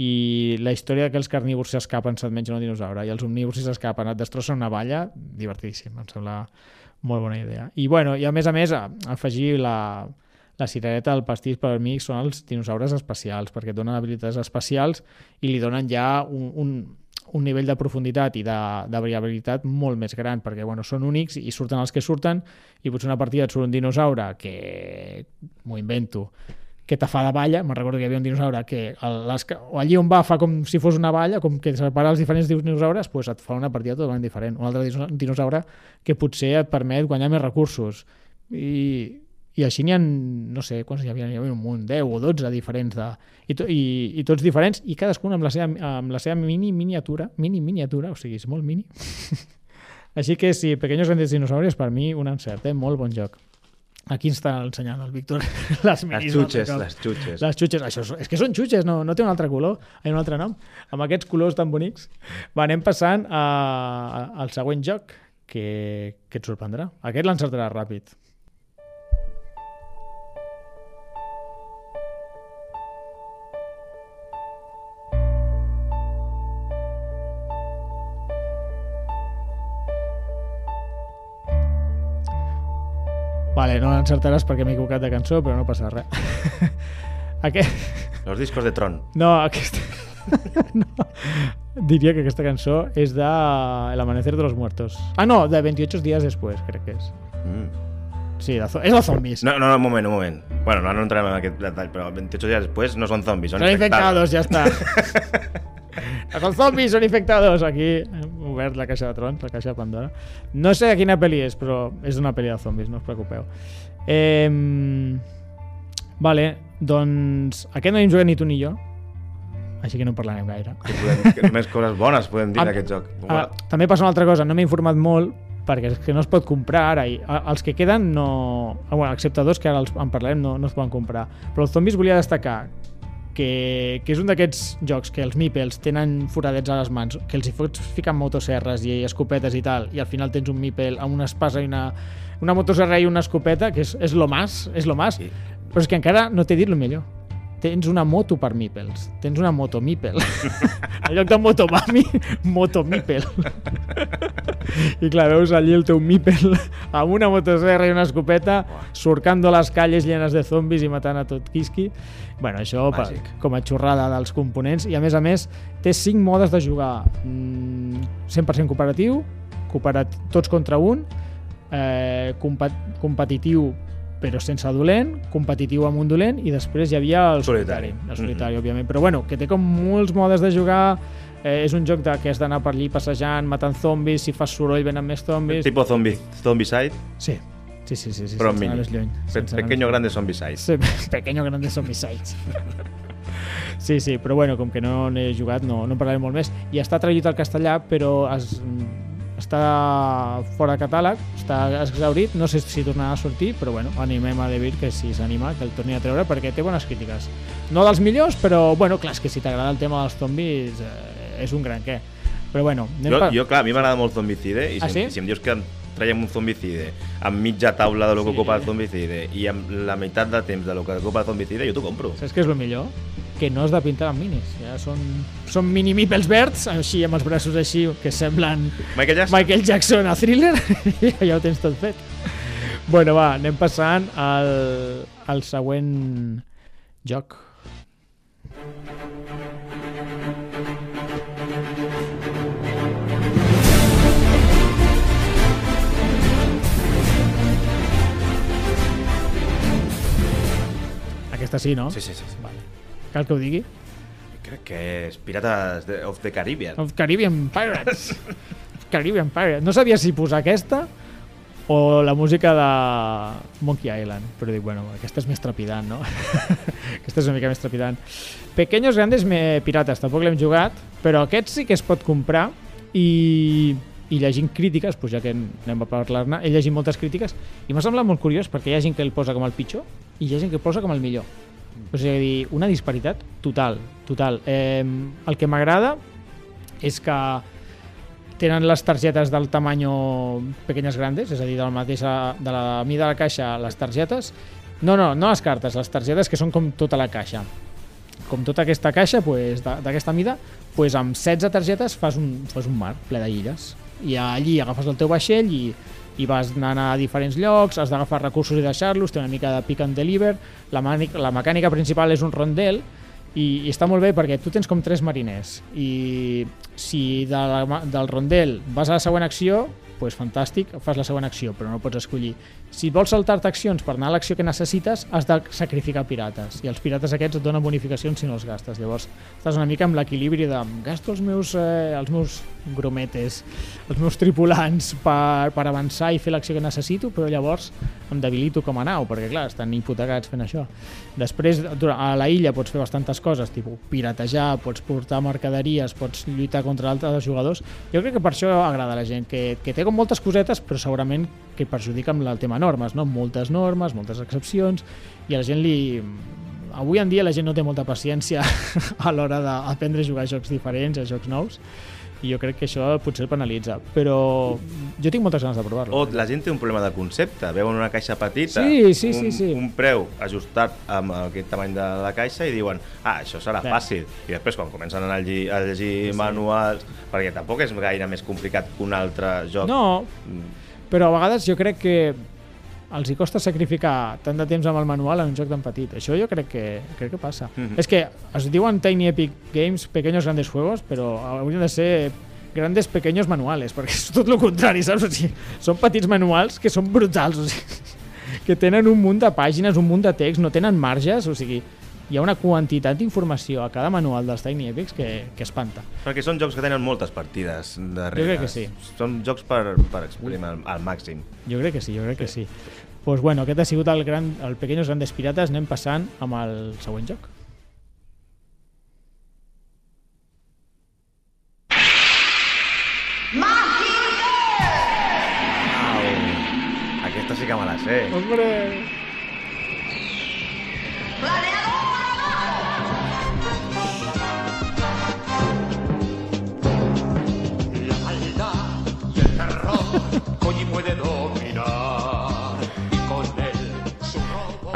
I la història que els carnívors s'escapen se't mengen un dinosaure i els omnívors si s'escapen et destrossen una valla, divertidíssim, em sembla molt bona idea. I, bueno, i a més a més, a- afegir la, la cirereta del pastís per mi són els dinosaures especials, perquè et donen habilitats especials i li donen ja un, un, un nivell de profunditat i de, de variabilitat molt més gran, perquè bueno, són únics i surten els que surten, i potser una partida et surt un dinosaure que, m'ho invento, que te fa de valla, me'n recordo que hi havia un dinosaure que les, o allí on va fa com si fos una valla, com que separa els diferents dinosaures, pues et fa una partida totalment diferent. Un altre dino- dinosaure que potser et permet guanyar més recursos. I, i així n'hi ha, no sé, quants hi havia? N'hi havia un munt, 10 o 12 diferents de, i, to, i, i tots diferents i cadascun amb la seva, amb la seva mini miniatura, mini miniatura, o sigui, és molt mini. (laughs) així que sí, Pequeños Grandes Dinosaurios per mi un encert, eh? molt bon joc. Aquí ens està ensenyant el Víctor les (laughs) Les minis. xutxes, d'altre cop. les xutxes. Les xutxes, això és, és que són xutxes, no, no té un altre color, hi un altre nom, amb aquests colors tan bonics. Va, anem passant a, a, al següent joc, que, que et sorprendrà. Aquest l'encertarà ràpid. Vale, no l'encertaràs perquè m'he equivocat de cançó, però no passa res. (laughs) Aquest... Los discos de Tron. No, aquesta... (laughs) no. Diria que aquesta cançó és de El amanecer de los muertos. Ah, no, de 28 días después, crec que és. Mm. Sí, zo- és de zombis. No, no, no, un moment, un moment. Bueno, no, no entrarem en aquest detall, però 28 dies després no són zombis, són Són infectados, infectados. ja està. (laughs) (laughs) No són zombis, són infectados. Aquí hem obert la caixa de trons, la caixa de Pandora. No sé de quina pel·li és, però és una pel·li de zombis, no us preocupeu. Eh, vale, doncs aquest no hi hem jugat ni tu ni jo, així que no en parlarem gaire. Que podem, que més coses bones podem dir d'aquest joc. Ah, també passa una altra cosa, no m'he informat molt perquè és que no es pot comprar ara i a- els que queden no... ah, Bueno, excepte dos que ara els, en parlarem no, no es poden comprar però els zombis volia destacar que, que és un d'aquests jocs que els meeples tenen foradets a les mans que els hi fots ficar motosserres i escopetes i tal i al final tens un meeple amb una espasa i una, una motosserra i una escopeta que és, és lo más, és lo más Sí. però és que encara no t'he dit el millor tens una moto per meeples tens una moto meeple (laughs) en lloc de motomami, motomípel. I clar, veus allí el teu mípel amb una motosserra i una escopeta surcando les calles llenes de zombis i matant a tot quisqui. Bueno, això Màgic. com a xorrada dels components. I a més a més, té 5 modes de jugar. Mm, 100% cooperatiu, cooperat tots contra un, eh, compa competitiu però sense dolent, competitiu amb un dolent i després hi havia el solitari, Solitari. el solitari, òbviament, però bueno, que té com molts modes de jugar eh, és un joc de, que has d'anar per allí passejant, matant zombis, si fas soroll venen més zombis Tipo zombie, zombicide, sí, sí, sí, sí, sí però en sense mini. lluny Pe pequeño grande zombicide. Sí, (laughs) pequeño grande zombicides. (laughs) Sí, sí, però bueno, com que no n'he jugat, no, no en parlaré molt més. I està traduït al castellà, però es, està fora catàleg, està exaurit, no sé si tornarà a sortir, però bueno, animem a David que si s'anima, que el torni a treure, perquè té bones crítiques. No dels millors, però bueno, clar, és que si t'agrada el tema dels zombis eh, és un gran què. Però bueno, anem Jo, per- jo, clar, a mi m'agrada molt Zombicide i si, Ah, sí? si em dius que traiem un Zombicide amb mitja taula de lo que Sí. ocupa el Zombicide i amb la meitat de temps de lo que ocupa el Zombicide, jo t'ho compro. Saps què és el millor? Que no has de pintar amb minis. Ja són, són mini meeples verds, així amb els braços així, que semblen Michael Jackson? Michael Jackson a Thriller (laughs) i ja ho tens tot fet. Bueno, va, anem passant al, al següent joc. Aquesta sí, no? Sí, sí, sí. sí. Cal que ho digui? Crec que és Pirates de- of the Caribbean. Of Caribbean Pirates. Caribbean Pirates. No sabia si posar aquesta o la música de Monkey Island, però dic, bueno, aquesta és més trepidant, no? (laughs) aquesta és una mica més trepidant. Pequeños Grandes me... Pirates, tampoc l'hem jugat, però aquest sí que es pot comprar i, i llegint crítiques, doncs ja que anem a parlar-ne, he llegit moltes crítiques i m'ha semblat molt curiós perquè hi ha gent que el posa com el pitjor i hi ha gent que el posa com el millor. O sigui, una disparitat total, total. Eh, el que m'agrada és que tenen les targetes del tamanyo pequeñas grandes, és a dir, de la mateixa de la mida de la caixa, les targetes. No, no, no les cartes, les targetes que són com tota la caixa. Com tota aquesta caixa, pues, d'aquesta mida, pues, amb 16 targetes fas un, fas un mar ple d'illes. I allí agafes el teu vaixell i, i vas anant a diferents llocs, has d'agafar recursos i deixar-los, té una mica de pick and deliver, la, la mecànica principal és un rondel, i, i està molt bé perquè tu tens com tres mariners i si de la, del rondel vas a la següent acció pues fantàstic, fas la següent acció però no pots escollir. Si vols saltar-te accions per anar a l'acció que necessites, has de sacrificar pirates i els pirates aquests et donen bonificacions si no els gastes. Llavors estàs una mica amb l'equilibri de gasto els meus, eh, els meus grometes, els meus tripulants per, per avançar i fer l'acció que necessito, però llavors em debilito com a nau, perquè clar, estan hipotecats fent això. Després, a la illa pots fer bastantes coses, tipus piratejar, pots portar mercaderies, pots lluitar contra altres jugadors. Jo crec que per això agrada a la gent, que, que té com moltes cosetes, però segurament que perjudica amb el tema normes, no? Moltes normes, moltes excepcions, i a la gent li... Avui en dia la gent no té molta paciència (laughs) a l'hora d'aprendre a jugar a jocs diferents, a jocs nous, i jo crec que això potser el penalitza, però jo tinc moltes ganes de provar-lo. O la gent té un problema de concepte, veuen una caixa petita, Sí, sí, un, sí, sí. un preu ajustat amb aquest tamany de la caixa i diuen, ah, això serà Clar. fàcil. I després, quan comencen a llegir, a llegir manuals, perquè tampoc és gaire més complicat que un altre joc. No, Mm, però a vegades jo crec que els hi costa sacrificar tant de temps amb el manual en un joc tan petit. Això jo crec que, crec que passa. Mhm. És que es diuen Tiny Epic Games, pequeños grandes juegos, però haurien de ser grandes pequeños manuales, perquè és tot el contrari, saps? O sigui, són petits manuals que són brutals, o sigui, que tenen un munt de pàgines, un munt de text, no tenen marges, o sigui, hi ha una quantitat d'informació a cada manual dels Tiny Epics que, que espanta. Perquè són jocs que tenen moltes partides darrere. Jo crec que sí. Són jocs per, per exprimir al, al màxim. Jo crec que sí, jo crec que sí. Pues bueno, aquest ha sigut el, gran, el Pequeños Grandes Pirates. Anem passant amb el següent joc. Au. Aquesta sí que me la sé. Hombre! La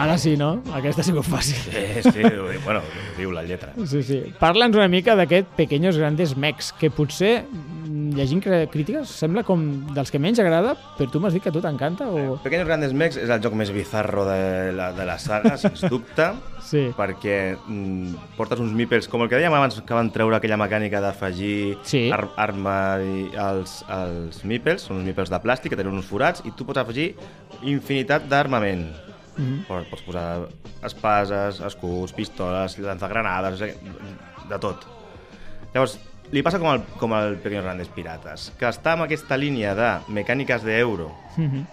Ara sí, no? Aquesta ha sigut fàcil. Sí, sí, bueno, diu la lletra. Sí, sí. Parla'ns una mica d'aquest Pequeños Grandes Mecs, que potser, mm, llegint crítiques, sembla com dels que menys agrada, però tu m'has dit que a tu t'encanta o... Pequeños Grandes Mex és el joc més bizarro de la, de la saga, sens dubte, (laughs) Sí. perquè mm, portes uns meeples, com el que dèiem abans que van treure aquella mecànica d'afegir Sí. ar arma i als, als meeples, són uns meeples de plàstic que tenen uns forats, i tu pots afegir infinitat d'armament. Mm. -hmm. Pots posar espases, escuts, pistoles, lanzagranades, de tot. Llavors, li passa com el, com el Pequeños Grandes Pirates, que està amb aquesta línia de mecàniques d'euro, Mhm.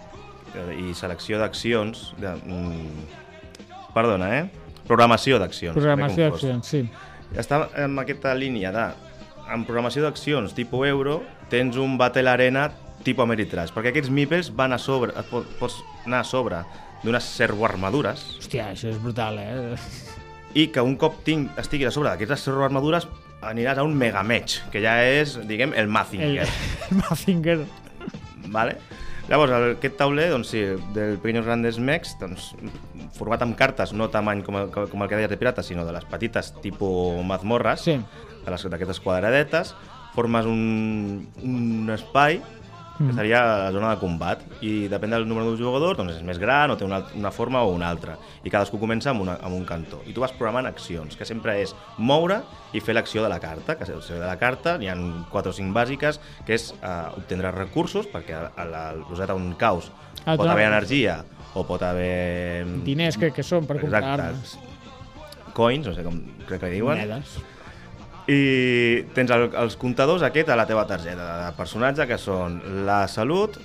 eh, i selecció d'accions de, mm, perdona, eh? programació d'accions Programació d'accions, sí. està en aquesta línia de en programació d'accions tipus euro tens un Battle Arena tipus Ameritrash perquè aquests meeples van a sobre et pots anar a sobre d'unes servoarmadures Hòstia, això és brutal, eh? (laughs) i que un cop tinc, estiguis a sobre d'aquestes servoarmadures aniràs a un Megamatch que ja és, diguem, el El, Mazinger (laughs) el Mazinger. Vale? Llavors, el- aquest tauler, doncs sí, del Pequeños Grandes Mex, doncs, format amb cartes, no tamany com el, com el que deies de pirata, sinó de les petites tipus mazmorres, Sí. d'aquestes quadradetes, formes un, un espai que Mm. seria la zona de combat i depèn del número de jugadors doncs és més gran o té una, una forma o una altra i cadascú comença amb, una, amb un cantó i tu vas programant accions, que sempre és moure i fer l'acció de la carta que l'acció de la carta n'hi ha 4 o 5 bàsiques que és eh, obtindre recursos perquè a, la roseta un caos Ah, pot clar. haver energia o pot haver Diners que, que són per comprar Exacte. armes. coins, no sé com crec que diuen Monedes. I tens el, els comptadors aquest a la teva targeta de personatge, que són la salut,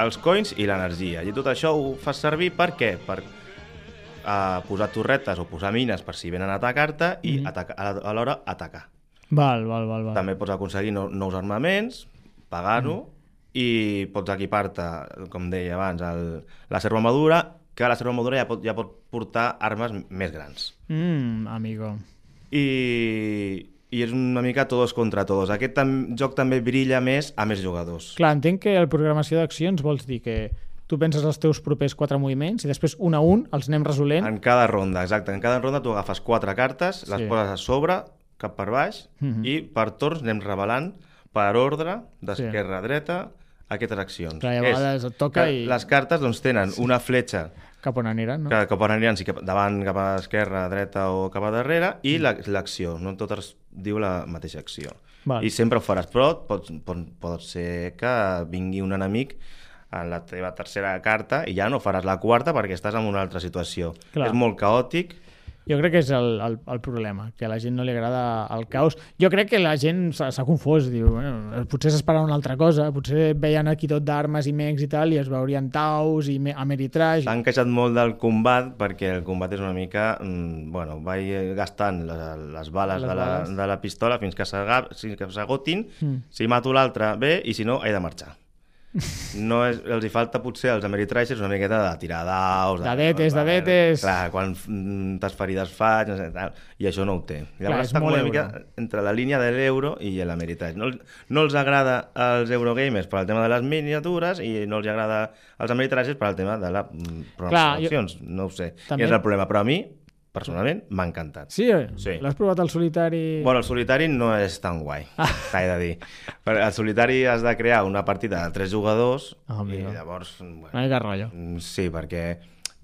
els coins i l'energia. I tot això ho fas servir per què? Per uh, posar torretes o posar mines per si venen a atacar-te i Mhm. ataca, a- alhora atacar. Val, val, val. val. També pots aconseguir no, nous armaments, pagar-ho, i pots equipar-te, com deia abans, el, la servoarmadura, que la servoarmadura ja pot, ja pot portar armes més grans Mm, amigo. i, i és una mica todos contra todos. Aquest tam joc també brilla més a més jugadors. Clar, entenc que el programació d'accions vols dir que tu penses els teus propers quatre moviments i després un a un els anem resolent. En cada ronda, exacte. En cada ronda tu agafes quatre cartes, les Sí. poses a sobre, cap per baix, Mhm. i per torns anem revelant per ordre, d'esquerra a dreta, aquestes accions. Clar, a És vegades et toca i- Les cartes doncs, tenen una fletxa Cap on aniran, no? que cap on aniran, si cap davant, cap a esquerra, dreta o cap a darrere, i la- l'acció. No totes diu la mateixa acció. Val. I sempre ho faràs, però pot, pot, pot ser que vingui un enemic en la teva tercera carta i ja no faràs la quarta perquè estàs en una altra situació. Clar. És molt caòtic. Jo crec que és el, el, el problema, que a la gent no li agrada el caos. Jo crec que la gent s'ha confós, diu, bueno, potser s'esperava una altra cosa, potser veien aquí tot d'armes i mecs i tal, i es veurien taus i me- Ameritrash. S'han queixat molt del combat perquè el combat és una mica... Mm, bueno, vaig gastant les, les bales, Les de, la, bales. de la pistola fins que s'aga- fins que s'agotin. Mm. Si mato l'altre, bé, i si no, he de marxar. No és, els hi falta potser als Ameritrashers una miqueta de tirar daus... Dadetes, dadetes. Clar, quantes ferides faig, no sé, tal, i això no ho té. Clar, Llavors és està molt una mica entre la línia de l'euro i l'Ameritrash. No, no els agrada als Eurogamers per al tema de les miniatures i no els agrada als Ameritrashers per al tema de la mm, Clar, programació d'accions. No ho sé. També- També... és el problema, però a mi, personalment, m'ha encantat. Sí? eh? Sí. L'has provat al solitari? Bueno, el solitari no és tan guai, Ah. t'he de dir. Per el solitari has de crear una partida de tres jugadors Ah, i llavors... Bueno, Una mica rotllo. mm, sí, perquè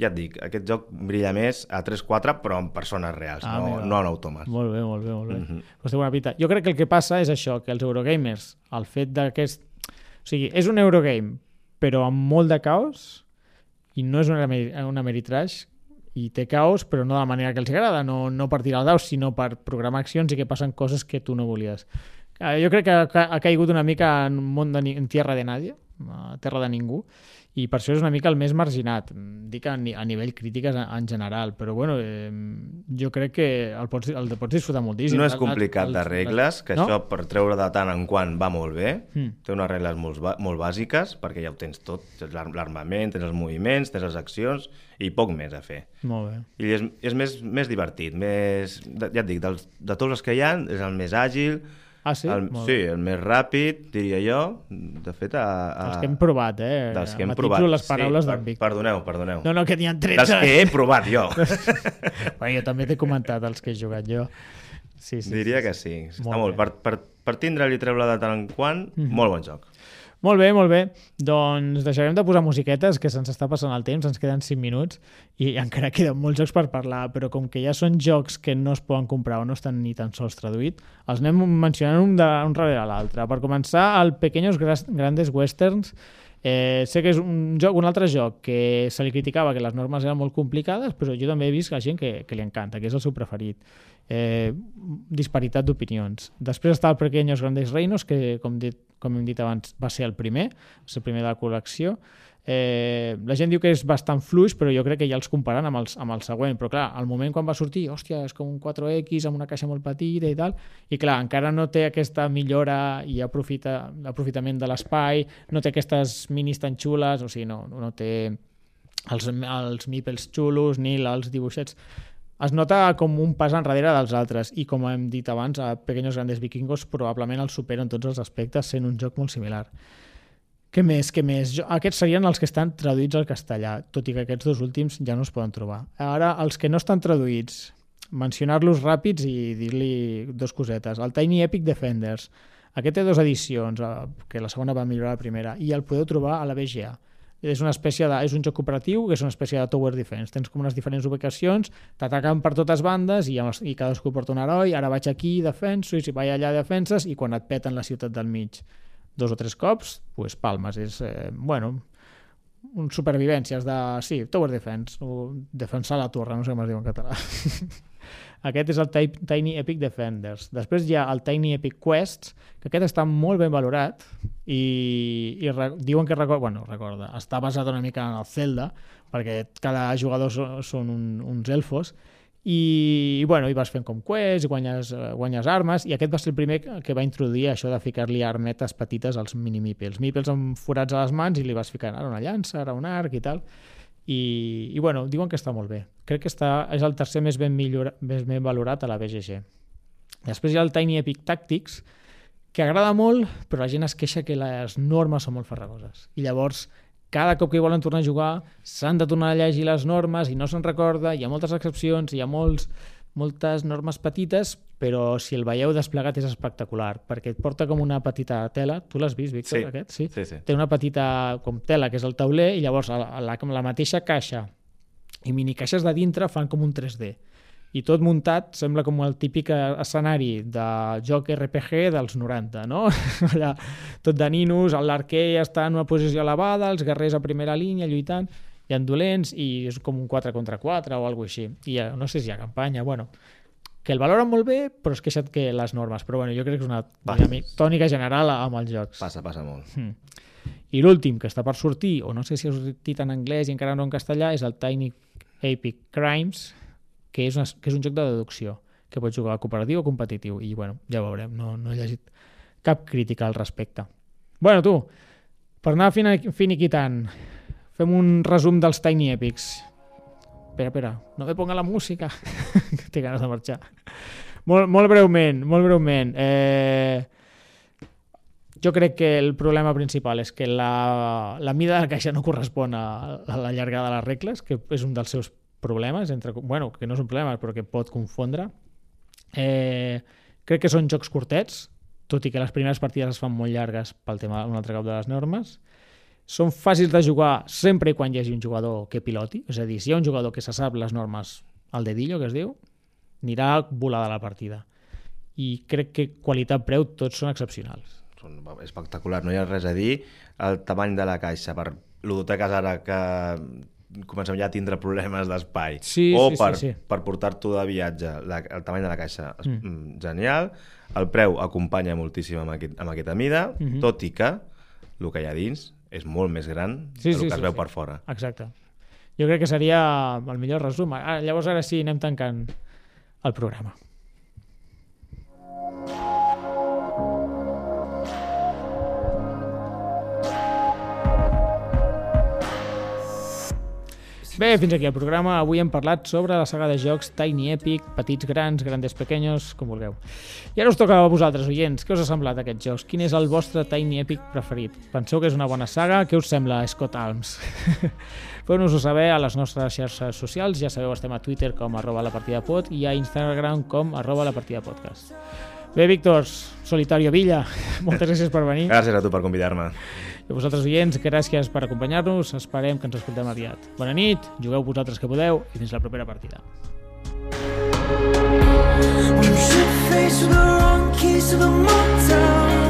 ja et dic, aquest joc brilla més a 3-4 però amb persones reals, Ah, no, amigo. no en automes. Molt bé, molt bé, molt bé. Mm. -hmm. té bona pinta. Jo crec que el que passa és això, que els Eurogamers, el fet d'aquest... O sigui, és un Eurogame, però amb molt de caos, i no és una, una Ameritrash i té caos, però no de la manera que els agrada, no, no per tirar el daus, sinó per programar accions i que passen coses que tu no volies. Eh, Jo crec que ha caigut una mica en un món de, en tierra de nadie, a terra de ningú, i per això és una mica el més marginat. Mm, Dic a, ni- a nivell crítiques en, en general, però bueno, eh, jo crec que el pots, el pots disfrutar moltíssim. No és complicat el- de el- regles, que no? això per treure de tant en quant va molt bé. Mm. Té unes regles molt, molt bàsiques, perquè ja ho tens tot. Tens l'ar- l'armament, tens els moviments, tens les accions i poc més a fer. Molt bé. I és, és més, més divertit, més, de- ja et dic, dels, de tots els que hi ha, és el més àgil, Ah, sí? el, Molt sí, el més ràpid, diria jo. De fet, a, a, Els que hem provat, eh? dels que hem Matitzo provat. les paraules sí, d'en Vic. Perdoneu, perdoneu. No, no, que n'hi ha 13. Dels que he provat jo. (laughs) bueno, jo també t'he comentat els que he jugat jo. Sí, sí. Diria sí, que sí. Està Molt molt, per, per, per tindre-li treure de tant en quant, molt bon joc. Molt bé, molt bé. Doncs deixarem de posar musiquetes, que se'ns està passant el temps, ens queden 5 minuts i (laughs) encara queden molts jocs per parlar, però com que ja són jocs que no es poden comprar o no estan ni tan sols traduïts, els anem mencionant un, de, un darrere l'altre. Per començar, el Pequeños Grandes Westerns, Eh, sé que és un, joc, un altre joc que se li criticava que les normes eren molt complicades, però jo també he vist que gent que, que li encanta, que és el seu preferit. Eh, disparitat d'opinions. Després està el Pequeños Grandes Reinos, que, com, dit, com hem dit abans, va ser el primer, va ser el primer de la col·lecció. Eh, la gent diu que és bastant fluix, però jo crec que ja els comparen amb, els, amb el següent. Però clar, al moment quan va sortir, hòstia, és com un 4X amb una caixa molt petita i tal, i clar, encara no té aquesta millora i aprofita, aprofitament de l'espai, no té aquestes minis tan xules, o sigui, no, no té els, els meeples xulos ni els dibuixets es nota com un pas enrere dels altres i com hem dit abans, a Pequeños Grandes Vikingos probablement el supera en tots els aspectes sent un joc molt similar. Què més, què més? Jo, aquests serien els que estan traduïts al castellà, tot i que aquests dos últims ja no es poden trobar. Ara, els que no estan traduïts, mencionar-los ràpids i dir-li dos cosetes. El Tiny Epic Defenders. Aquest té dues edicions, eh, que la segona va millorar la primera, i el podeu trobar a la BGA. És una espècie de, és un joc cooperatiu que és una espècie de tower defense. Tens com unes diferents ubicacions, t'ataquen per totes bandes i, i cadascú porta un heroi, ara vaig aquí, defenso, i si vaig allà defenses, i quan et peten la ciutat del mig dos o tres cops, pues palmes. És, eh, bueno, un supervivències de... Sí, tower defense, o defensar la torre, no sé com es diu en català. (laughs) Aquest és el Ti- Tiny Epic Defenders. Després hi ha el Tiny Epic Quests, que aquest està molt ben valorat i, i diuen que recorda, bueno, recorda, està basat una mica en el Zelda, perquè cada jugador so, són un, uns elfos, i, i bueno, i vas fent com quests, guanyes, eh, guanyes armes, i aquest va ser el primer que- va introduir això de ficar-li armetes petites als mini-mipels. Mipels amb forats a les mans i li vas ficant ara una llança, ara un arc i tal. I, i bueno, diuen que està molt bé. Crec que està, és el tercer més ben, millora, més ben valorat a la BGG. Després hi ha el Tiny Epic Tactics, que agrada molt, però la gent es queixa que les normes són molt farragoses. I llavors, cada cop que volen tornar a jugar, s'han de tornar a llegir les normes i no se'n recorda, hi ha moltes excepcions, hi ha molts, moltes normes petites, però si el veieu desplegat és espectacular, perquè et porta com una petita tela. Tu l'has vist, Víctor, Sí. aquest? Sí? Sí, sí. té una petita com tela, que és el tauler, i llavors a la, a la, la mateixa caixa i minicaixes de dintre fan com un 3D. I tot muntat sembla com el típic escenari de joc RPG dels 90, no? (laughs) Allà, tot de ninos, l'arquer està en una posició elevada, els guerrers a primera línia lluitant, hi ha dolents i és com un 4 contra 4 o alguna així. I eh, no sé si hi ha campanya, bueno, que el valoren molt bé, però es queixat que les normes. Però bueno, jo crec que és una dinàmica, tònica general amb els jocs. Passa, passa molt. Mm. I l'últim, que està per sortir, o no sé si ha sortit en anglès i encara no en castellà, és el Tiny Epic Crimes, que és, una, que és un joc de deducció, que pots jugar cooperatiu o competitiu. I, bueno, ja ho veurem, no, no he llegit cap crítica al respecte. Bueno, tu, per anar fini- finiquitant, fem un resum dels Tiny Epics. Espera, espera, no me ponga la música, (laughs) que té ganes de marxar. Molt, molt breument, molt breument. Eh, jo crec que el problema principal és que la, la mida de la caixa no correspon a, a la llargada de les regles, que és un dels seus problemes, entre, bueno, que no és un problema, però que pot confondre. Eh, crec que són jocs curtets, tot i que les primeres partides es fan molt llargues pel tema un altre cop de les normes. Són fàcils de jugar sempre i quan hi hagi un jugador que piloti, és a dir, si hi ha un jugador que se sap les normes al dedillo, que es diu, anirà volada la partida. I crec que qualitat-preu tots són excepcionals. Són espectacular, no hi ha res a dir. El tamany de la caixa per ludoteques ara que comencem ja a tindre problemes d'espai. Sí, o sí, sí, per, sí. per portar-t'ho de viatge, la, el tamany de la caixa, mm. genial. El preu acompanya moltíssim amb, aquest, amb aquesta mida, mm. -hmm. tot i que el que hi ha dins és molt més gran Sí, del sí, que es sí, veu sí. per fora. Exacte. Jo crec que seria el millor resum. Ara, llavors ara sí, anem tancant el programa. Bé, fins aquí el programa. Avui hem parlat sobre la saga de jocs Tiny Epic, petits, grans, grandes, pequeños, com vulgueu. I ara us toca a vosaltres, oients. Què us ha semblat aquests jocs? Quin és el vostre Tiny Epic preferit? Penseu que és una bona saga? Què us sembla Scott Alms? (laughs) Feu-nos-ho saber a les nostres xarxes socials. Ja sabeu, estem a Twitter com arroba la partida pod i a Instagram com arroba la partida podcast. Bé, Víctor, Solitario Villa, (laughs) moltes gràcies per venir. Gràcies a tu per convidar-me. I a vosaltres, oients, gràcies per acompanyar-nos. Esperem que ens escoltem aviat. Bona nit, jugueu vosaltres que podeu i fins la propera partida. We should face the wrong keys to the motel